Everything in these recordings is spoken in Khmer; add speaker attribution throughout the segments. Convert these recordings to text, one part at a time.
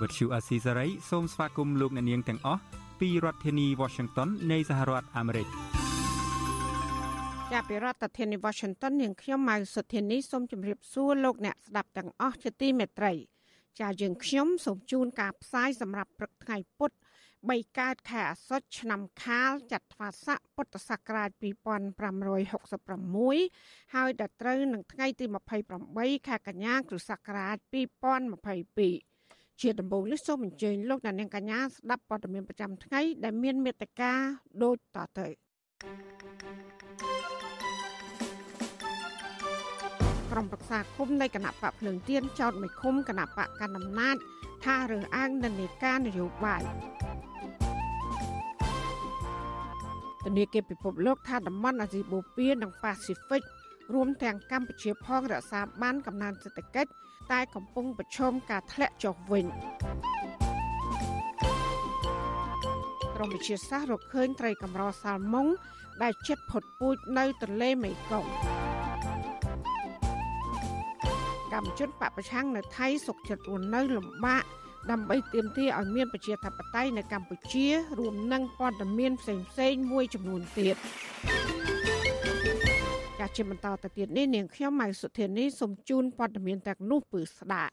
Speaker 1: វត្តឈូអាស៊ីសេរីសូមស្វាគមន៍លោកអ្នកនាងទាំងអស់ពីរដ្ឋធានី Washington នៃសហរដ្ឋអាមេរិក
Speaker 2: ចាប់ពីរដ្ឋធានី Washington នាងខ្ញុំម៉ៅសុធានីសូមជម្រាបសួរលោកអ្នកស្ដាប់ទាំងអស់ជាទីមេត្រីចាយើងខ្ញុំសូមជូនការផ្សាយសម្រាប់ព្រឹកថ្ងៃពុទ្ធ3កើតខែអាសត់ឆ្នាំខាលចត្វាស័កពុទ្ធសករាជ2566ហើយដល់ត្រូវនឹងថ្ងៃទី28ខែកញ្ញាគ្រិស្តសករាជ2022 ជាដំបូងនេះសូមអញ្ជើញលោកអ្នកនាងកញ្ញាស្ដាប់ព័ត៌មានប្រចាំថ្ងៃដែលមានមេត្តាដូចតទៅក្រុមប្រឹក្សាគុំនៃគណៈបកភ្លើងទៀនចោតមិនឃុំគណៈបកកណ្ដាលអំណាចថារើសអើងនិន្នាការនយោបាយធនាគារពិភពលោកថាតំបន់អាស៊ីបូព៌ានិងប៉ាស៊ីហ្វិករួមទាំងកម្ពុជាផងរក្សាបានកំណើនសេដ្ឋកិច្ច តែកំពុងប្រឈមការធ្លាក់ចុះវិញក្រមវិទ្យាសាស្ត្ររកឃើញត្រីកម្រសាល់ម៉ុងដែលជិតផុតពូជនៅទន្លេមេគង្គកម្មជនបពប្រឆាំងនៅថៃសុកចិត្តរស់នៅលំបាកដើម្បីទាមទារឲ្យមានប្រជាធិបតេយ្យនៅកម្ពុជា រួមនឹងព័ត៌មានផ្សេងផ្សេងមួយចំនួនទៀតចា ជាបន្តទៅទៀតនេះនាងខ្ញុំម៉ៃសុធានីសូមជូនព័ត៌មានទាំងនោះពឺស្ដាប់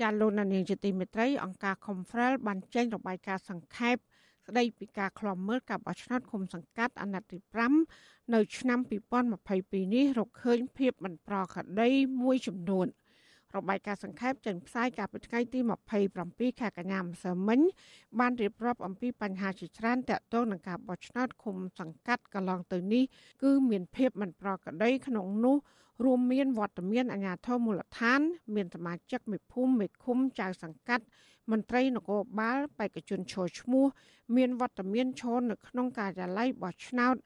Speaker 2: ចាលោកនាងជាទីមេត្រីអង្គការ Confrel បានចេញរបាយការណ៍សង្ខេបស្ដីពីការឃ្លាំមើលការបោះឆ្នោតឃុំសង្កាត់អាណត្តិទី5នៅឆ្នាំ2022នេះរកឃើញភាពមិនប្រក្រតីមួយចំនួន។ របាយការណ៍សង្ខេបចេញផ្សាយកាលពីថ្ងៃទី27ខែកញ្ញាម្សិលមិញបានរៀបរាប់អំពីបញ្ហាជាច្រើនទាក់ទងនឹងការបោះឆ្នោតឃុំសង្កាត់កន្លងទៅនេះគឺមានភាពមិនប្រក្រតីក្នុងនោះរួមមានវត្តមានអាជ្ញាធរមូលដ្ឋាន មានសមាជិកមេភូមិមេឃុំចៅសង្កាត់មន្ត្រីនគរបាលបេក្ខជនឈរឈ្មោះមានវត្តមានឈរនៅក្នុងការិយាល័យបោះឆ្នោត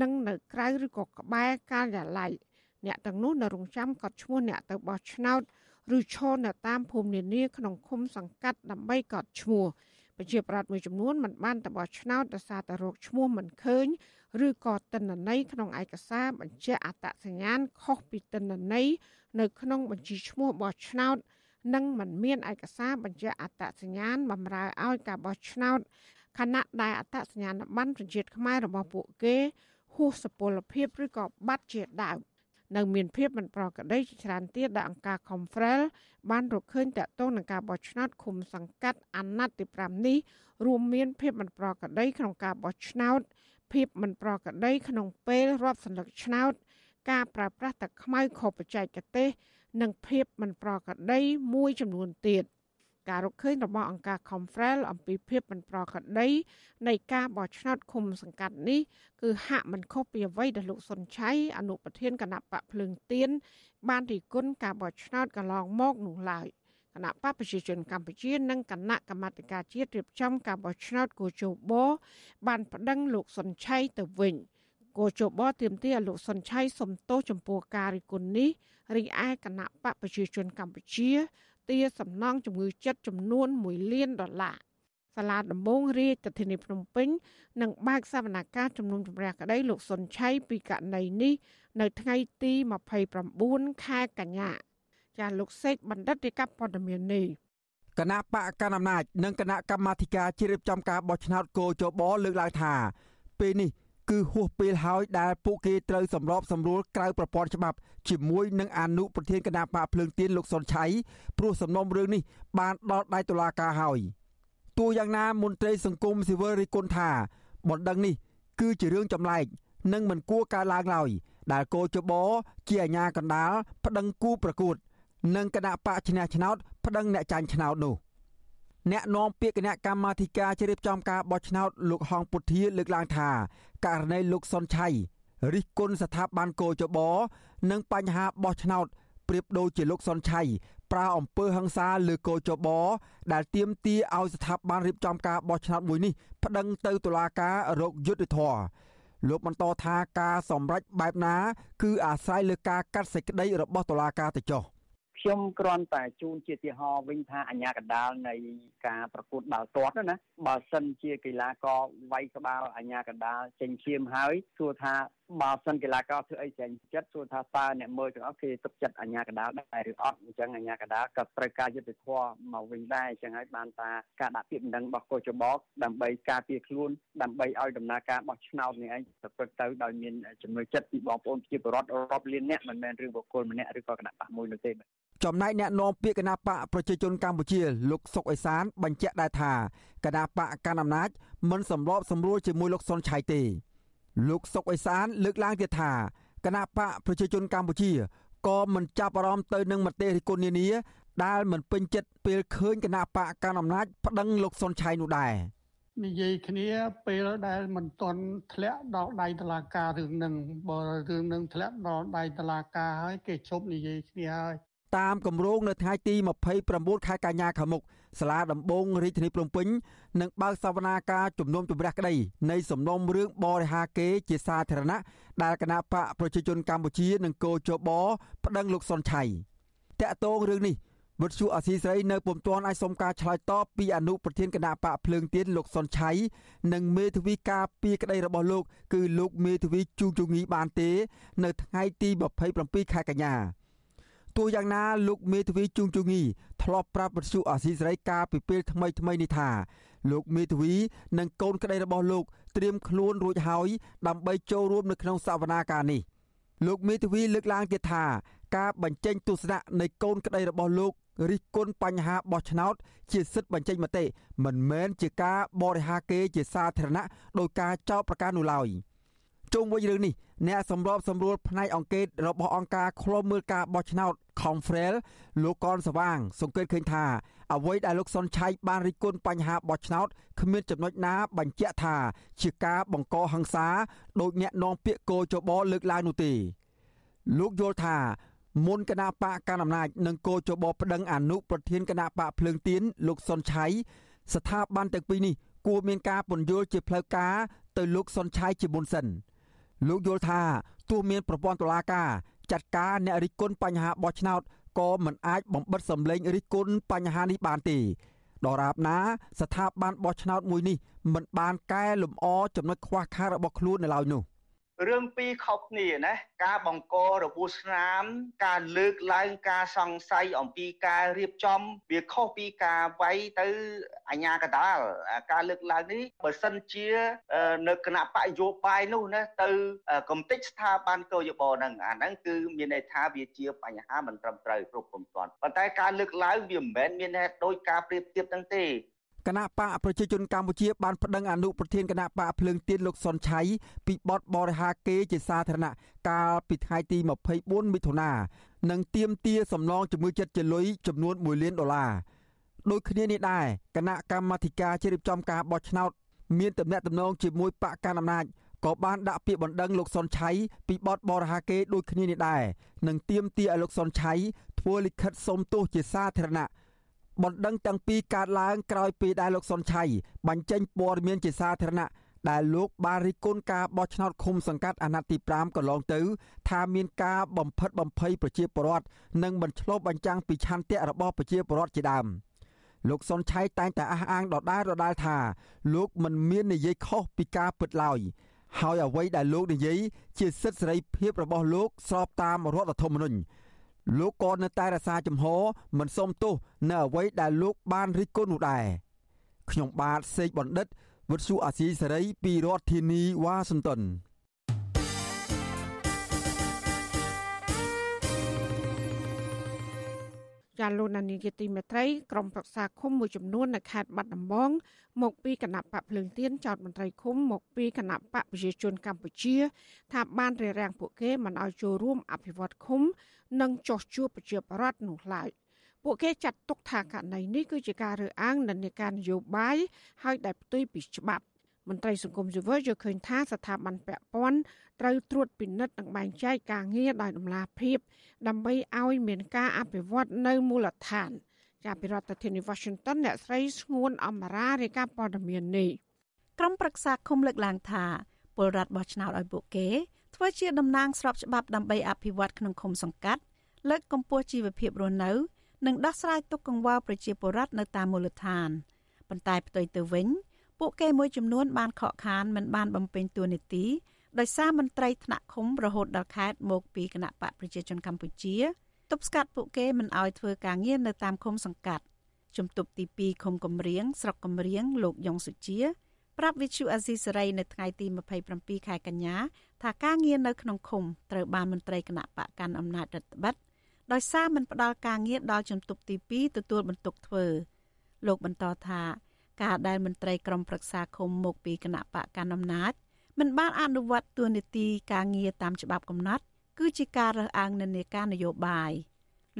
Speaker 2: និងនៅក្រៅឬក៏ក្បែរការិយាល័យអ្នកទាំងនោះនៅរងចាំកត់ឈ្មោះអ្នកទៅបោះឆ្នោត ឬឈរនៅតាមភូមិនានាក្នុងឃុំសង្កាត់ដើម្បីកត់ឈ្មោះប្រជាប្រដ្ឋមួយចំនួនមិនបានទៅបោះឆ្នោតដោយសារតែរោគឈ្មោះមិនឃើញឬក៏ទិន្នន័យក្នុងឯកសារបញ្ជាក់អត្តសញ្ញាណខុសពីទិន្នន័យនៅក្នុងបញ្ជីឈ្មោះបោះឆ្នោតនិងមិនមានឯកសារបញ្ជាក់អត្តសញ្ញាណបម្រើឲ្យការបោះឆ្នោតខណៈដែលអត្តសញ្ញាណប័ណ្ណប្រជាជាតិខ្មែររបស់ពួកគេហួសសុពលភាពឬក៏បាត់ជាដើម នៅមានភាពមិនប្រក្រតីជាច្រើនទៀតដែលអង្គការ Confrel បានរកឃើញតាក់ទងនឹងការបោះឆ្នោតឃុំសង្កាត់អាណត្តិទី5នេះរួមមានភាពមិនប្រក្រតីក្នុងការបោះឆ្នោតភាពមិនប្រក្រតីក្នុងពេលរាប់សន្លឹកឆ្នោត ការប្រើប្រាស់ទឹកខ្មៅខុសបច្ចេកទេស និងភាពមិនប្រក្រតីមួយចំនួនទៀត។ ការរកឃើញរបស់អង្គការ Confrel អំពីភាពមិនប្រក្រតីនៃការបោះឆ្នោតឃុំសង្កាត់នេះគឺហាក់មិនខុសពីអ្វីដែលលោកសុនឆៃអនុប្រធានគណៈបកភ្លើងទៀនបានរិះគន់ការបោះឆ្នោតកន្លងមកនោះឡើយគណៈបកប្រជាជនកម្ពុជានិងគណៈកម្មាធិការជាតិរៀបចំការបោះឆ្នោតគូជបបានប្តឹងលោកសុនឆៃទៅវិញគូជបទាមទារឲ្យលោកសុនឆៃសំទោសចំពោះការរិះគន់នេះរីឯគណៈបកប្រជាជនកម្ពុជា ទារសំណងជំងឺចិត្តចំនួន1លានដុល្លារសាលាដំបងរាជធានីភ្នំពេញនឹងបើកសវនកម្មជំនុំជម្រះក្តីលោកសុនឆៃពីករណីនេះនៅថ្ងៃទី29ខែកញ្ញាចាលោកសេកបណ្ឌិតរៀបព័ត៌មាននេះ
Speaker 3: គណៈបកកណ្ដាលអំណាចនិងគណៈកម្មាធិការជ្រៀបចំការបោះឆ្នោតកោជបលើកឡើងថាពេលនេះ គឺហួសពេលហើយដែលពួកគេត្រូវសម្របសម្រួលក្រៅប្រព័ន្ធច្បាប់ជាមួយនឹងអនុប្រធានគណៈបកភ្លើងទៀនលោកសុនឆៃព្រោះសំណុំរឿងនេះបានដល់ដៃតុលាការហើយទោះយ៉ាងណាមន្ត្រីសង្គមស៊ីវិលរិះគន់ថាបណ្ដឹងនេះ គឺជារឿងចម្លែកនិងមិនគួរកើតឡើងឡើយដែលកោចបជាអាញាកណ្ដាលប្តឹងគូប្រកួត និងគណៈបកឈ្នះឆ្នោតប្តឹងអ្នកចាញ់ឆ្នោតនោះ អ្នកនាំពាក្យគណៈកម្មាធិការជ្រៀបចំការបោះឆ្នោតលោកហងពុធាលើកឡើងថាករណីលោកសុនឆៃរិះគន់ស្ថាប័នកោចបនិងបញ្ហាបោះឆ្នោតប្រៀបដូចជាលោកសុនឆៃប្រើអំពើហិង្សាលើកោចបដែលទាមទារឲ្យស្ថាប័នរៀបចំការបោះឆ្នោតមួយនេះប្តឹងទៅតុលាការរកយុត្តិធម៌លោកបន្តថាការសម្រេចបែបណា គឺអាស្រ័យលើការកាត់សេចក្តីរបស់តុលាការទៅចុះ។
Speaker 4: ខ្ញុំគ្រាន់តែជូនជាទីហោវិញថាអញ្ញាកដាលនៃការប្រកួតបាល់ទាត់ណាបើសិនជាកីឡាករវាយក្បាលអញ្ញាកដាលចេញឈាមហើយសួរថា បើសិនកីឡាករធ្វើអីចេញចិត្តសួរថាតើអ្នកមើលទាំងអស់គេទុកចិត្តអញ្ញាកដាលដែរឬអត់អញ្ចឹងអញ្ញាកដាលក៏ត្រូវការយុត្តិធម៌មកវិញដែរអញ្ចឹងហើយបានថាការដាក់ពាក្យបណ្ដឹងរបស់កោចបោកដើម្បីការពារខ្លួនដើម្បីឲ្យដំណើរការបោះឆ្នោតនេះឯងប្រព្រឹត្តទៅដោយមានចំណុចចិត្តពីបងប្អូនប្រជាពលរដ្ឋរាប់លានអ្នកមិនមែនរឿងបុគ្គលម្នាក់ឬក៏គណៈបកមួយនោះទេ
Speaker 3: ចំណែកអ្នកនាំពាក្យគណៈបកប្រជាជនកម្ពុជាលោកសុកអេសានបញ្ជាក់ដែរថាគណៈបកកណ្ដាលអំណាចមិនសម្របសម្រួលជាមួយលោកសុនឆៃទេ លោកសុកអេសានលើកឡើងទៀតថាគណៈបកប្រជាជនកម្ពុជាក៏មិនចាប់អារម្មណ៍ទៅនឹងមតិរិះគន់នានាដែលមិនពេញចិត្តពេលឃើញគណៈបកកណ្ដាលអំណាចប្តឹងលោកសុនឆៃនោះដែរ
Speaker 5: និយាយគ្នាពេលដែលមិនទាន់ធ្លាក់ដល់ដៃតឡាការរឿងនឹងបើរឿងនឹងធ្លាក់ដល់ដៃតឡាការហើយគេជប់និយាយគ្នាហើយ
Speaker 3: តាមគម្រោងនៅថ្ងៃទី29ខែកញ្ញាខាងមុខសាលាដំបងរាជធានីភ្នំពេញនឹងបើកសវនាការជំនុំជម្រះក្តីនៃសំណុំរឿងបរិហាគេជាសាធារណៈដែលគណៈបកប្រជាជនកម្ពុជានិងកោជបប្តឹងលោកសុនឆៃតាក់ទងរឿងនេះវិទ្យុអាស៊ីសេរីនៅពុំទាន់អាចសុំការឆ្លើយតបពីអនុប្រធានគណៈបកភ្លើងទៀនលោកសុនឆៃនិងមេធាវីការពីក្តីរបស់លោក គឺលោកមេធាវីជូជងីបានទេ នៅថ្ងៃទី27ខែកញ្ញា ទោះយ៉ាងណាលោកមេធាវីជួងជងីធ្លាប់ប្រាប់វិទ្យុអាស៊ីសេរីកាលពីពេលថ្មីថ្មីនេះថាលោកមេធាវីនិងកូនក្តីរបស់លោកត្រៀមខ្លួនរួចហើយដើម្បីចូលរួមនៅក្នុងសវនាការនេះលោកមេធាវីលើកឡើងទៀតថាការបញ្ចេញទស្សនៈនៃកូនក្តីរបស់លោករិះគន់បញ្ហាបោះឆ្នោត ជាសិទ្ធិបញ្ចេញមតិមិនមែនជាការបរិហាគេជាសាធារណៈដោយការចោទប្រកាន់នោះឡើយ ជុំវិញរឿងនេះអ្នកសម្របសម្រួលផ្នែកអង្គការរបស់អង្គការឃ្លាំមើលការបោះឆ្នោត Confrel លោកកនសវាង សង្កេតឃើញថាអ្វីដែលលោកសុនឆៃបានរិះគន់បញ្ហាបោះឆ្នោតគ្មានចំណុចណាបញ្ជាក់ថា ជាការបង្កហិង្សាដោយអ្នកនាំពាក្យកោចបលើកឡើងនោះទេលោកយល់ថាមុនគណៈបកកណ្ដាលអំណាចនិងកោចបប្តឹងអនុប្រធានគណៈបកភ្លើងទៀនលោកសុនឆៃស្ថាប័នទាំងពីរនេះគួរមានការពន្យល់ជាផ្លូវការទៅលោកសុនឆៃជាមុនសិន។ លោកយល់ថាទោះមានប្រព័ន្ធតុលាការចាត់ការអ្នករិះគន់បញ្ហាបោះឆ្នោតក៏មិនអាចបំបិតសម្លេងរិះគន់បញ្ហានេះបានទេដរាបណា ស្ថាប័នបោះឆ្នោតមួយនេះមិនបានកែលម្អចំណុចខ្វះខាតរបស់ខ្លួននៅឡើយនោះ។
Speaker 6: រឿងពីរខុសគ្នាណាការបង្ករបួសស្នាម ការលើកឡើងការសង្ស័យអំពីការរៀបចំ វាខុសពីការវាយទៅអញ្ញាកដាលការលើកឡើងនេះបើសិនជា នៅគណៈបកយោបាយនោះណាទៅកំតិចស្ថាប័នកោយបហ្នឹងអាហ្នឹងគឺមានន័យថាវាជាបញ្ហាមិនត្រឹមត្រូវគ្រប់គ្រប់គ្រាន់ប៉ុន្តែការលើកឡើងវាមិនមែនមានហេតុដោយការប្រៀបធៀបហ្នឹងទេ
Speaker 3: គណៈបកប្រជាជនកម្ពុជាបានប្តឹងអនុប្រធានគណៈបកភ្លើងទៀនលោកសុនឆៃពីបទបរិហាគេជាសាធារណៈកាលពីថ្ងៃទី24មិថុនានិងទាមទារសំណងជំងឺចិត្តជាលុយចំនួន1លានដុល្លារដូចគ្នានេះដែរគណៈកម្មាធិការជ្រៀបចំការបោះឆ្នោតមានតំណែងតំណងជាមួយបកកណ្ដាលអំណាចក៏បានដាក់ពាក្យបណ្ដឹងលោកសុនឆៃពីបទបរិហាគេដូចគ្នានេះដែរនិងទាមទារឲ្យលោកសុនឆៃធ្វើលិខិតសុំទោសជាសាធារណៈ បណ្ដឹងទាំងពីរកើតឡើងក្រោយពីដែលលោកសុនឆៃបញ្ចេញព័ត៌មានជាសាធារណៈដែលលោកបានរិះគន់ការបោះឆ្នោតឃុំសង្កាត់អាណត្តិទី5កន្លងទៅ ថាមានការបំផិតបំភ័យប្រជាពលរដ្ឋនិងមិនឆ្លុះបញ្ចាំងពីឆន្ទៈរបស់ប្រជាពលរដ្ឋជាដើមលោកសុនឆៃតែងតែអះអាងដដែលដដែលថាលោកមិនមាននិយាយខុសពីការពិតឡើយហើយអ្វីដែលលោកនិយាយជាសិទ្ធិសេរីភាពរបស់លោកស្របតាមរដ្ឋធម្មនុញ្ញ លោកក៏នៅតែរក្សាជំហរមិនសុំទោសនៅអ្វីដែលលោកបានរិះគន់នោះដែរខ្ញុំបាទសេកបណ្ឌិតវុទ្ធុអាស៊ីសេរីពីរដ្ឋធានីវ៉ាស៊ីនតោន
Speaker 2: ចាលោកនានីជាទីមេត្រីក្រុមប្រឹក្សាឃុំមួយចំនួននៅខេត្តបាត់ដំបង មកពីគណៈបកភ្លើងទៀនចោតមន្ត្រីឃុំមកពីគណៈបកប្រជាជនកម្ពុជា ថាបានរារាំងពួកគេមិនឲ្យចូលរួមអភិវឌ្ឍឃុំ និងចោះជួបប្រជាប្រដ្ឋនោះឡើយពួកគេចាត់ទុកថាករណីនេះគឺជាការរើសអើងនិន្នាការនយោបាយហើយដែលផ្ទុយពីច្បាប់មន្ត្រីសង្គមស៊ីវិលយល់ឃើញថាស្ថាប័នពាក់ព័ន្ធត្រូវត្រួតពិនិត្យនិងបែងចែកការងារដោយដំណាភាពដើម្បីឲ្យមានការអភិវឌ្ឍនៅមូលដ្ឋានជាប្រធានាធិបតី Washington អ្នកស្រីស្ងួនអមរារាយការណ៍ព័ត៌មាននេះ
Speaker 7: ក្រុមប្រឹក្សាឃុំលើកឡើងថាពលរដ្ឋបោះឆ្នោតឲ្យពួកគេ ធ្វើជាតំណាងស្របច្បាប់ដើម្បីអភិវឌ្ឍក្នុងឃុំសង្កាត់លើកកម្ពស់ជីវភាពរស់នៅ និងដោះស្រាយទុក្ខកង្វល់ប្រជាពលរដ្ឋនៅតាមមូលដ្ឋានប៉ុន្តែផ្ទុយទៅវិញ ពួកគេមួយចំនួនបានខកខានមិនបានបំពេញតួនាទីដោយសារមន្ត្រីថ្នាក់ឃុំរហូតដល់ខេត្តមកពីគណៈបកប្រជាជនកម្ពុជាទប់ស្កាត់ពួកគេមិនឲ្យធ្វើការងារនៅតាមឃុំសង្កាត់ជំទប់ទី2ឃុំកំរៀងស្រុកកំរៀងលោកយ៉ុងសុជា ប្រាប់វិទ្យុអាស៊ីសេរីនៅថ្ងៃទី27ខែកញ្ញាថាការងារនៅក្នុងឃុំត្រូវបានមន្ត្រីគណៈបកកាន់អំណាចរដ្ឋបិទដោយសារមិនផ្ដល់ការងារដល់ជំទប់ទី2ទទួលបន្ទុកធ្វើលោកបន្តថាការដែលមន្ត្រីក្រមប្រឹក្សាឃុំមកពីគណៈបកកណ្ដាលអំណាចមិនបានអនុវត្តទួនាទីការងារតាមច្បាប់កំណត់ គឺជាការរើសអើងនិន្នាការនយោបាយ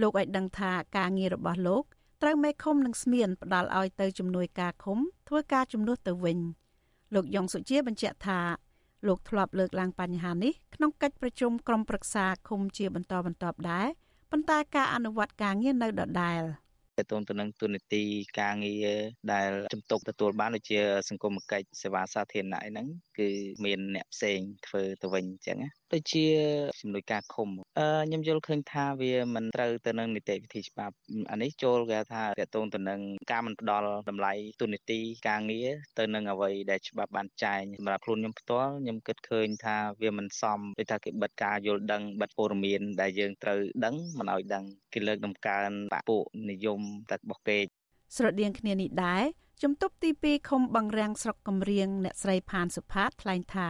Speaker 7: លោកឲ្យដឹងថាការងាររបស់លោកត្រូវមេឃុំនិងស្មៀនផ្ដាល់ឲ្យទៅជំនួយការឃុំធ្វើការជំនួសទៅវិញ លោកយ៉ុងសុជាបញ្ជាក់ថាលោកធ្លាប់លើកឡើងបញ្ហានេះក្នុងកិច្ចប្រជុំក្រុមប្រឹក្សាឃុំជាបន្តបន្ទាប់ដែរប៉ុន្តែការអនុវត្តការងារនៅដដែល។
Speaker 8: តទៅទៅនឹងទូនីតិការងារដែលជំទុកទទួលបានដូចជាសង្គមគិច្ចសេវាសាធារណៈហ្នឹងគឺមានអ្នកផ្សេងធ្វើទៅវិញអញ្ចឹងដូចជាជំនួយការឃុំអឺខ្ញុំយល់ឃើញថាវាមិនត្រូវទៅនឹងនីតិវិធីច្បាប់អានេះចូលគេថាតទៅទៅនឹងការមិនផ្ដល់តម្លៃទូនីតិការងារទៅនឹងអ្វីដែលច្បាប់បានចែងសម្រាប់ខ្លួនខ្ញុំផ្ទាល់ខ្ញុំគិតឃើញថាវាមិនសមដូចថាគេបិទការយល់ដឹងបិទព័ត៌មានដែលយើងត្រូវដឹងមិនឲ្យដឹងគេលើកដំកើងបពុនិយមតែរបស់គេ
Speaker 7: ស្រដៀងគ្នានេះដែរជំទប់ទី2ឃុំបង្រាំងស្រុកកំរៀងអ្នកស្រីផានសុផាតថ្លែងថា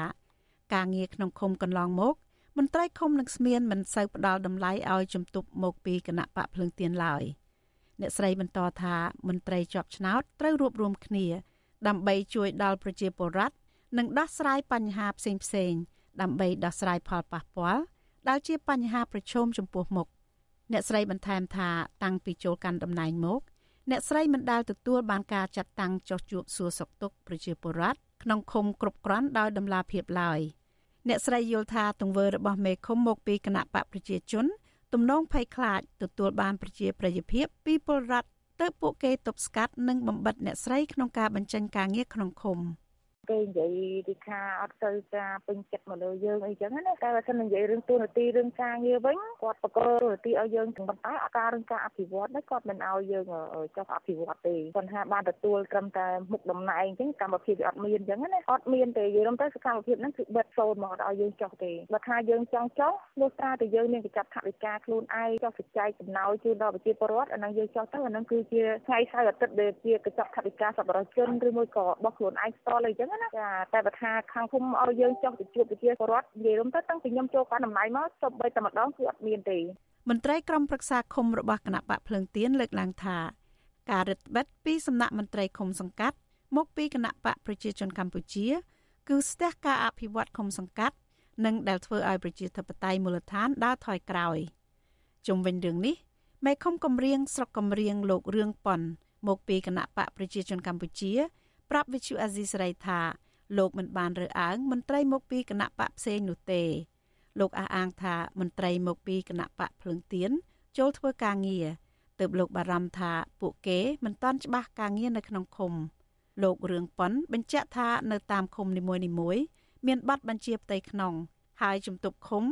Speaker 7: ការងារក្នុងឃុំកន្លងមកមន្ត្រីឃុំនឹងស្មានមិនសូវផ្ដល់តម្លៃឲ្យជំទប់មកពីគណៈបកភ្លើងទៀនឡើយអ្នកស្រីបន្តថាមន្ត្រីជាប់ឆ្នោតត្រូវរួបរวมគ្នា ដើម្បីជួយដល់ប្រជាពលរដ្ឋនិងដោះស្រាយបញ្ហាផ្សេងផ្សេងដើម្បីដោះស្រាយផលប៉ះពាល់ដែលជាបញ្ហាប្រឈមចំពោះមុខ អ្នកស្រីបន្ថែមថាតាំងពីចូលកាន់តំណែងមកអ្នកស្រីមិនដែលទទួលបានការចាត់តាំងចោះជួបសួរសុខទុក្ខប្រជាពលរដ្ឋក្នុងឃុំគ្រប់គ្រាន់ដោយដំណាភាពឡើយអ្នកស្រីយល់ថាទង្វើរបស់មេឃុំមកពីគណៈបកប្រជាជន ទំនងភ័យខ្លាចទទួលបានប្រជាប្រិយភាពពីពលរដ្ឋទៅពួកគេទប់ស្កាត់និងបំបិតអ្នកស្រីក្នុងការបញ្ចេញការងារក្នុងឃុំ។
Speaker 9: គេនិយាយពីថាអត់ទៅការពេញចិត្តមកលើយើងអីចឹងណាតែបើសិននិយាយរឿងទូនាទីរឿងការងារវិញគាត់បកលទូនាទីឲ្យយើងទាំងប៉ុន្តែអាការរឿងការអភិវឌ្ឍនេះគាត់មិនឲ្យយើងចុះអភិវឌ្ឍទេគាត់ថាបានទទួលត្រឹមតែមុខតំណែងអញ្ចឹងកម្មវិធីវាអត់មានអញ្ចឹងណាអត់មានទេនិយាយរំទៅសកម្មភាពហ្នឹងគឺបិទសូនមកឲ្យយើងចុះទេបើថាយើងចង់ចុះនោះថាតែយើងមានកញ្ចប់ថវិកាខ្លួនឯងចុះចែកចំណោយជូនដល់ប្រជាពលរដ្ឋអាហ្នឹងយើងចុះទៅអាហ្នឹងគឺជាថ្ងៃសៅរ៍អាទិត្យដែលជាកញ្ចប់ថវិកាសប្បុរសជនឬមួយក៏របស់ខ្លួនឯងផ្ទាល់អីចឹងណាចាតែបើថាខាងភូមិឲ្យយើងចុះទៅជួបប្រជាពលរដ្ឋនិយាយរួមទៅតាំងពីខ្ញុំចូលកាន់តំណែងមកចុះបីតែម្ដងគឺអត់មានទេ
Speaker 7: មន្ត្រីក្រុមប្រឹក្សាឃុំរបស់គណៈបកភ្លើងទៀនលើកឡើងថាការរឹតបន្តឹងពីសំណាក់មន្ត្រីឃុំសង្កាត់មកពីគណៈបកប្រជាជនកម្ពុជា គឺស្ទះការអភិវឌ្ឍឃុំសង្កាត់និងដែលធ្វើឲ្យប្រជាធិបតេយ្យមូលដ្ឋានដើរថយក្រោយជុំវិញរឿងនេះមេឃុំកំរៀងស្រុកកំរៀងលោករឿងប៉ុនមកពីគណៈបកប្រជាជនកម្ពុជា ប្រាប់វិទ្យុអាស៊ីសេរីថាលោកមិនបានរើសអើងមន្ត្រីមកពីគណៈបកផ្សេងនោះទេលោកអះអាងថាមន្ត្រីមកពីគណៈបកភ្លើងទៀនចូលធ្វើការងារទើបលោកបារម្ភថាពួកគេមិនតាន់ច្បាស់ការងារនៅក្នុងឃុំលោករឿងប៉ុនបញ្ជាក់ថានៅតាមឃុំនីមួយៗមានប័ណ្ណបញ្ជាផ្ទៃក្នុង ហើយជំទប់ឃុំ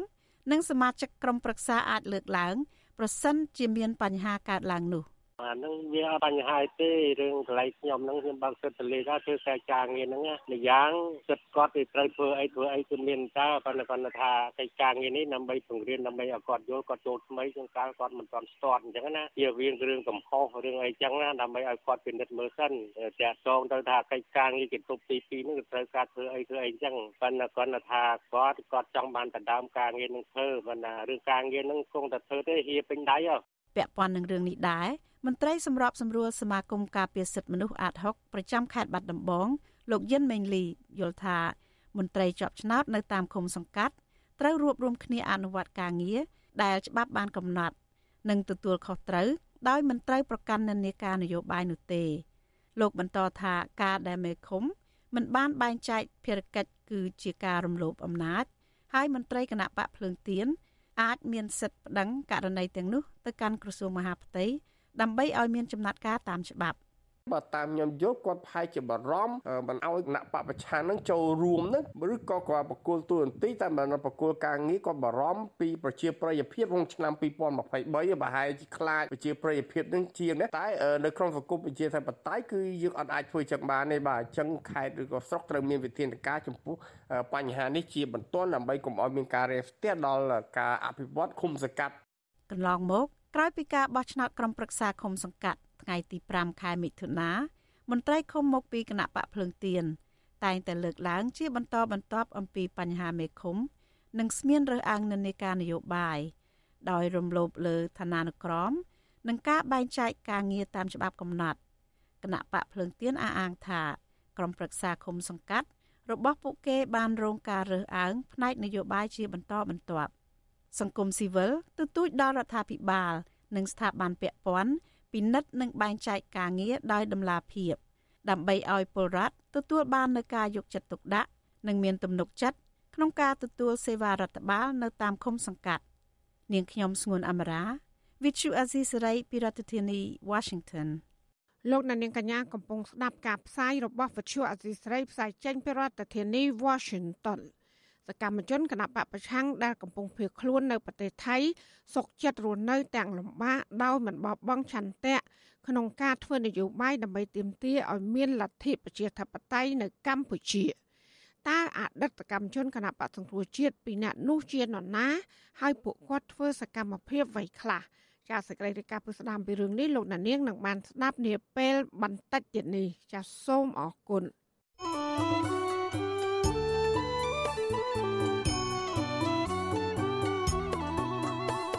Speaker 7: និងសមាជិកក្រុមប្រឹក្សាអាចលើកឡើង ប្រសិនជាមានបញ្ហាកើតឡើងនោះ
Speaker 10: អាហ្នឹងវាអត់បញ្ហាទេរឿងកន្លែងខ្ញុំហ្នឹងខ្ញុំបើកសិទ្ធិលេខធ្វើតែការងារហ្នឹងម្យ៉ាងសិទ្ធិគាត់វាត្រូវធ្វើអីធ្វើអីគឺមានតើប៉ុន្តែគាត់ថាកិច្ចការងារនេះដើម្បីពង្រៀនដើម្បីឲ្យគាត់យល់គាត់ចូលថ្មីជាងកាលគាត់មិនទាន់ស្ទាត់អញ្ចឹងណាជាវារឿងកំហុសរឿងអីចឹងណាដើម្បីឲ្យគាត់ពិនិត្យមើលសិនតាក់ទងទៅថាកិច្ចការងារជាគ្រប់ទី2ហ្នឹងគឺត្រូវការធ្វើអីធ្វើអីចឹងប៉ុន្តែគាត់ថាគាត់គាត់ចង់បានដណ្ដើមការងារនឹងធ្វើប៉ុន្តែរឿងការងារហ្នឹងគង់តែធ្វើទេហៀពេញដៃហ៎
Speaker 7: ពាក់ព័ន្ធនឹងរឿងនេះដែរមន្ត្រីសម្របសម្រួលសមាគមការពារសិទ្ធិមនុស្សអាត6ប្រចាំខេត្តបាត់ដំបងលោកយិនមេងលីយល់ថាមន្ត្រីជាប់ឆ្នោតនៅតាមឃុំសង្កាត់ត្រូវរួបរวมគ្នាអនុវត្តការងារដែលច្បាប់បានកំណត់ និងទទួលខុសត្រូវដោយមិនត្រូវប្រកាន់និន្នាការនយោបាយនោះទេ លោកបន្តថាការដែលមេឃុំមិនបានបែងចែកភារកិច្ចគឺជាការរំលោភអំណាចហើយមន្ត្រីគណៈបកភ្លើងទៀន អាចមានសិទ្ធិប្តឹងករណីទាំងនោះទៅកាន់ក្រសួងមហាផ្ទៃដើម្បីឲ្យមានចំណាត់ការតាមច្បាប់
Speaker 11: បើតាមខ្ញុំយល់គាត់ប្រហែលជាបារម្ភមិនឲ្យគណៈបពប្រឆាំងនឹងចូលរួមនឹងឬក៏គាត់បកគលទូនទីតែមិនបកគលការងារគាត់បារម្ភពីប្រជាប្រិយភាពក្នុងឆ្នាំ2023ប្រហែលជាខ្លាចប្រជាប្រិយភាពនឹងជាងនេះតែនៅក្នុងសង្គមប្រជាធិបតេយ្យគឺយើងអត់អាចធ្វើចឹងបានទេបាទអញ្ចឹងខេត្តឬក៏ស្រុកត្រូវមានវិធានការចំពោះបញ្ហានេះជាបន្ទាន់ដើម្បីកុំឲ្យមានការរាំងស្ទះដល់ការអភិវឌ្ឍឃុំសង្កាត់
Speaker 7: កន្លងមកក្រោយពីការបោះឆ្នោតក្រុមប្រឹក្សាឃុំសង្កាត់ ថ្ងៃទី5ខែមិថុនាមន្ត្រីឃុំមកពីគណៈបកភ្លើងទៀនតែងតែលើកឡើងជាបន្តបន្ទាប់អំពីបញ្ហាមេឃុំ និងស្មានរើសអើងនិន្នាការនយោបាយដោយរំលោភលើឋានានុក្រម និងការបែងចែកការងារតាមច្បាប់កំណត់គណៈបកភ្លើងទៀនអះអាងថាក្រុមប្រឹក្សាឃុំសង្កាត់ របស់ពួកគេបានរងការរើសអើងផ្នែកនយោបាយជាបន្តបន្ទាប់សង្គមស៊ីវិលទទូចដល់រដ្ឋាភិបាល និងស្ថាប័នពាក់ព័ន្ធ ពិនិត្យនិងបែងចែកការងារដោយតម្លាភាពដើម្បីឲ្យពលរដ្ឋទទួលបាននូវការយកចិត្តទុកដាក់និងមានទំនុកចិត្តក្នុងការទទួលសេវារដ្ឋបាលនៅតាមឃុំសង្កាត់ នាងខ្ញុំស្ងួនអមរា Vithu Azisari ពីរដ្ឋធានី Washington
Speaker 2: លោកអ្នកនាងកញ្ញាកំពុងស្ដាប់ការផ្សាយរបស់ Vithu Azisari ផ្សាយចេញពីរដ្ឋធានី Washington សកម្មជនគណបកប្រឆាំងដែលកំពុងភៀសខ្លួននៅប្រទេសថៃសុកចិត្តរស់នៅទាំងលំបាកដោយមិនបោះបង់ឆន្ទៈក្នុងការធ្វើនយោបាយដើម្បីទាមទារឲ្យមានលទ្ធិប្រជាធិបតេយ្យនៅកម្ពុជាតើអតីតកម្មជនគណបកសង្គ្រោះជាតិពីអ្នកនោះជានរណាហើយពួកគាត់ធ្វើសកម្មភាពអ្វីខ្លះចាសសេចក្តីរាយការណ៍ពីស្ដាមពីរឿងនេះលោកណានៀងនឹងបានស្ដាប់នាពេលបន្តិចទៀតនេះចាសសូមអរគុណ thank you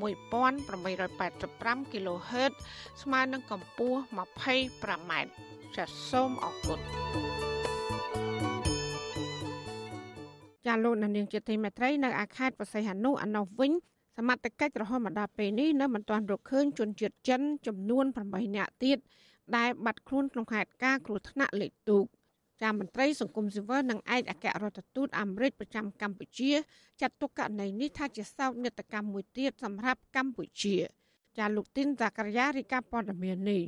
Speaker 2: 1885 kHz ស្មើនឹងកម្ពស់ 25m ចាសសូមអរគុណចាលោកនាងជាទីមេត្រីនៅអាខេត្តបរសៃហនុអនុវិញសមត្ថកិច្ចរហូតមកដល់ពេលនេះនៅមិនទាន់រកឃើញជនជាតិចិនចំនួន8នាក់ទៀតដែលបាត់ខ្លួនក្នុងហេតុការណ៍គ្រោះថ្នាក់លេខទូកចា មន្ត្រីសង្គមស៊ីវិលនិងឯកអគ្គរដ្ឋទូតអាមេរិកប្រចាំកម្ពុជាចាត់ទុកករណីនេះថាជាសោកនាដកម្មមួយទៀតសម្រាប់កម្ពុជាចាលោកទីនតាការីយ៉ារីកាព័ត៌មាននេះ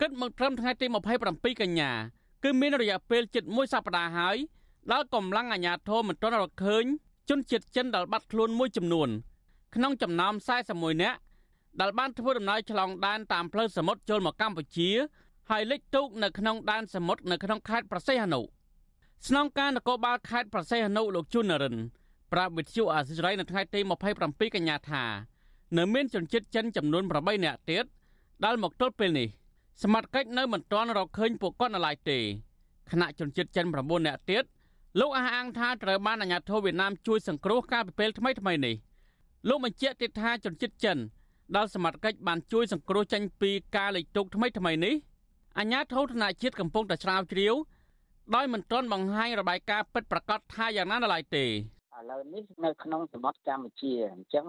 Speaker 12: គិតមកត្រឹមថ្ងៃទី27កញ្ញាគឺមានរយៈពេលជិត1សប្តាហ៍ហើយដល់កម្លាំងអាជ្ញាធរមិនទាន់រកឃើញជនជាតិចិនដែលបាត់ខ្លួនមួយចំនួន ក្នុងចំណោម41នាក់ដែលបានធ្វើដំណើរឆ្លងដែនតាមផ្លូវសមុទ្រចូលមកកម្ពុជា ហើយលិចទូកនៅក្នុងដែនសមុទ្រនៅក្នុងខេត្តប្រសេះអនុស្នងការនគរបាលខេត្តប្រសេះអនុលោកជុននរិនប្រាប់វិទ្យុអាស៊ីសេរីនៅថ្ងៃទី27កញ្ញាថានៅមានជនជាតិចិនចំនួន8នាក់ទៀតដែលមកទល់ពេលនេះសមត្ថកិច្ចនៅមិនទាន់រកឃើញពួកគាត់នៅឡើយទេខណៈជនជាតិចិន9នាក់ទៀតលោកអះអាងថាត្រូវបានអាជ្ញាធរវៀតណាមជួយសង្គ្រោះកាលពីពេលថ្មីថ្មីនេះលោកបញ្ជាក់ទៀតថាជនជាតិចិនដែលសមត្ថកិច្ចបានជួយសង្គ្រោះចេញពីការលេចទុកថ្មីថ្មីនេះ អាជ្ញាធរធនជាតិកំពុងតែស្រាវជ្រាវដោយមិនទាន់បង្ហាញរបាយការណ៍ពិតប្រាកដថាយ៉ាងណានៅឡើយទេ
Speaker 13: ឥឡូវនេះនៅក្នុងសមុទ្រកម្ពុជាអញ្ចឹង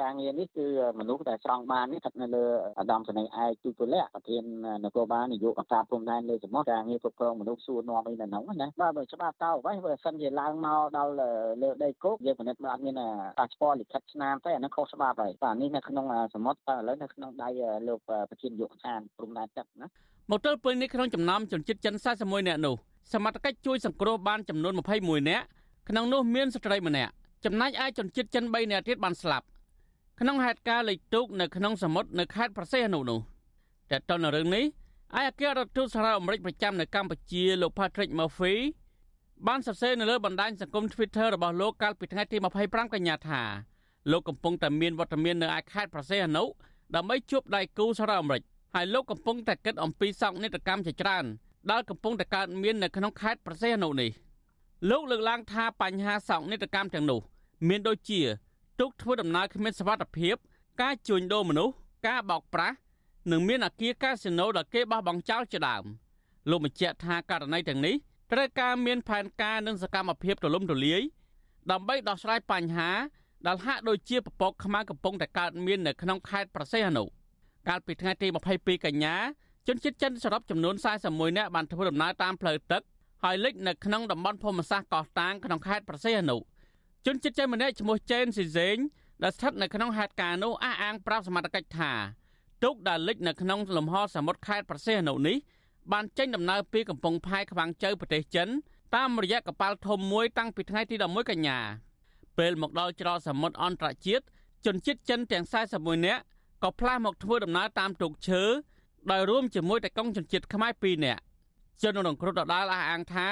Speaker 13: ការងារនេះគឺមនុស្សដែលស្រង់បាននេះស្ថិតនៅលើអាដាមសនីឯកទូពលៈប្រធាននគរបាលនយោបាយកព្រំដែនលើសមុទ្រការងារគ្រប់គ្រងមនុស្សសួរនាំអីនៅហ្នឹងណាបាទបើច្បាប់តើអ្វីបើសិនជាឡើងមកដល់លើដីគោកយើងពិនិត្យមើលអត់មានប៉ាសពតលិខិតឆ្នាំទេអាហ្នឹងខុសច្បាប់ហើយបាទនេះនៅក្នុងសមុទ្រតែឥឡូវនៅក្នុងដៃលោកប្រធានយុគឋានព្រំដែនទឹកណា
Speaker 12: មកទល់ពេលនេះក្នុងចំណោមជនជាតិចិន41នាក់នោះសមត្ថកិច្ចជួយសង្គ្រោះបានចំនួន21នាក់ក្នុងនោះមានស្ត្រីម្នាក់ចំណែកឯជនជាតិចិន3នាក់ទៀតបានស្លាប់ខក្នុងហេតុការណ៍លេខទូកនៅក្នុងសមុទ្រនៅខេត្តប្រសេះអនុនោះតែតទៅនឹងរឿងនេះឯអគ្គរដ្ឋទូតសហរដ្ឋអាមេរិកប្រចាំនៅកម្ពុជាលោក Patrick Murphy បានសរសេរនៅលើបណ្ដាញសង្គម Twitter របស់លោកកាលពីថ្ងៃទី25កញ្ញាថាលោកកំពុងតែមានវត្តមាននៅឯខេត្តប្រសេះអនុដើម្បីជួបដៃគូសហរដ្ឋអាមេរិក ហើយលោកកំពុងតែគិតអំពីសោកនាដកម្មជាច្រើនដែលកំពុងតែកើតមាននៅក្នុងខេត្តប្រសេះអនុនេះលោកលើកឡើងថាបញ្ហាសោកនាដកម្មទាំងនោះ មានដូចជាទុកធ្វើដំណើរគ្មានសុវត្ថិភាព ការជួញដូរមនុស្សការបោកប្រាស់និងមានអាគារកាស៊ីណូដែលគេបោះបង់ចោលជាដើមលោកបញ្ជាក់ថាករណីទាំងនេះត្រូវការមានផែនការនិងសកម្មភាពទូលំទូលាយដើម្បីដោះស្រាយបញ្ហាដែលហាក់ដូចជាពពកខ្មៅកំពុងតែកើតមាននៅក្នុងខេត្តប្រសេះអនុ កាលពីថ្ងៃទី22កញ្ញាជនជាតិចិនសរុបចំនួន41នាក់បានធ្វើដំណើរតាមផ្លូវទឹកហើយលិចនៅក្នុងតំបន់ភូមិសាស្ត្រកោះតាងក្នុងខេត្តប្រសេះអនុជនជាតិចិនម្នាក់ឈ្មោះចេនស៊ីសេងដែលស្ថិតនៅក្នុងហេតុការណ៍នោះអះអាងប្រាប់សមត្ថកិច្ចថាទូកដែលលិចនៅក្នុងលំហសមុទ្រខេត្តប្រសេះអនុនេះបានចេញដំណើរពីកំពង់ផែខ្វាំងជ័យប្រទេសចិនតាមរយៈកប៉ាល់ធំមួយតាំងពីថ្ងៃទី11កញ្ញាពេលមកដល់ច្រកសមុទ្រអន្តរជាតិជនជាតិចិនទាំង41នាក់ ក៏ផ្លាស់មកធ្វើដំណើរតាមទូកឈើដោយរួមជាមួយតែកងជនជាតិខ្មែរ2នាក់ជនរងគ្រោះដដាលអះអាងថា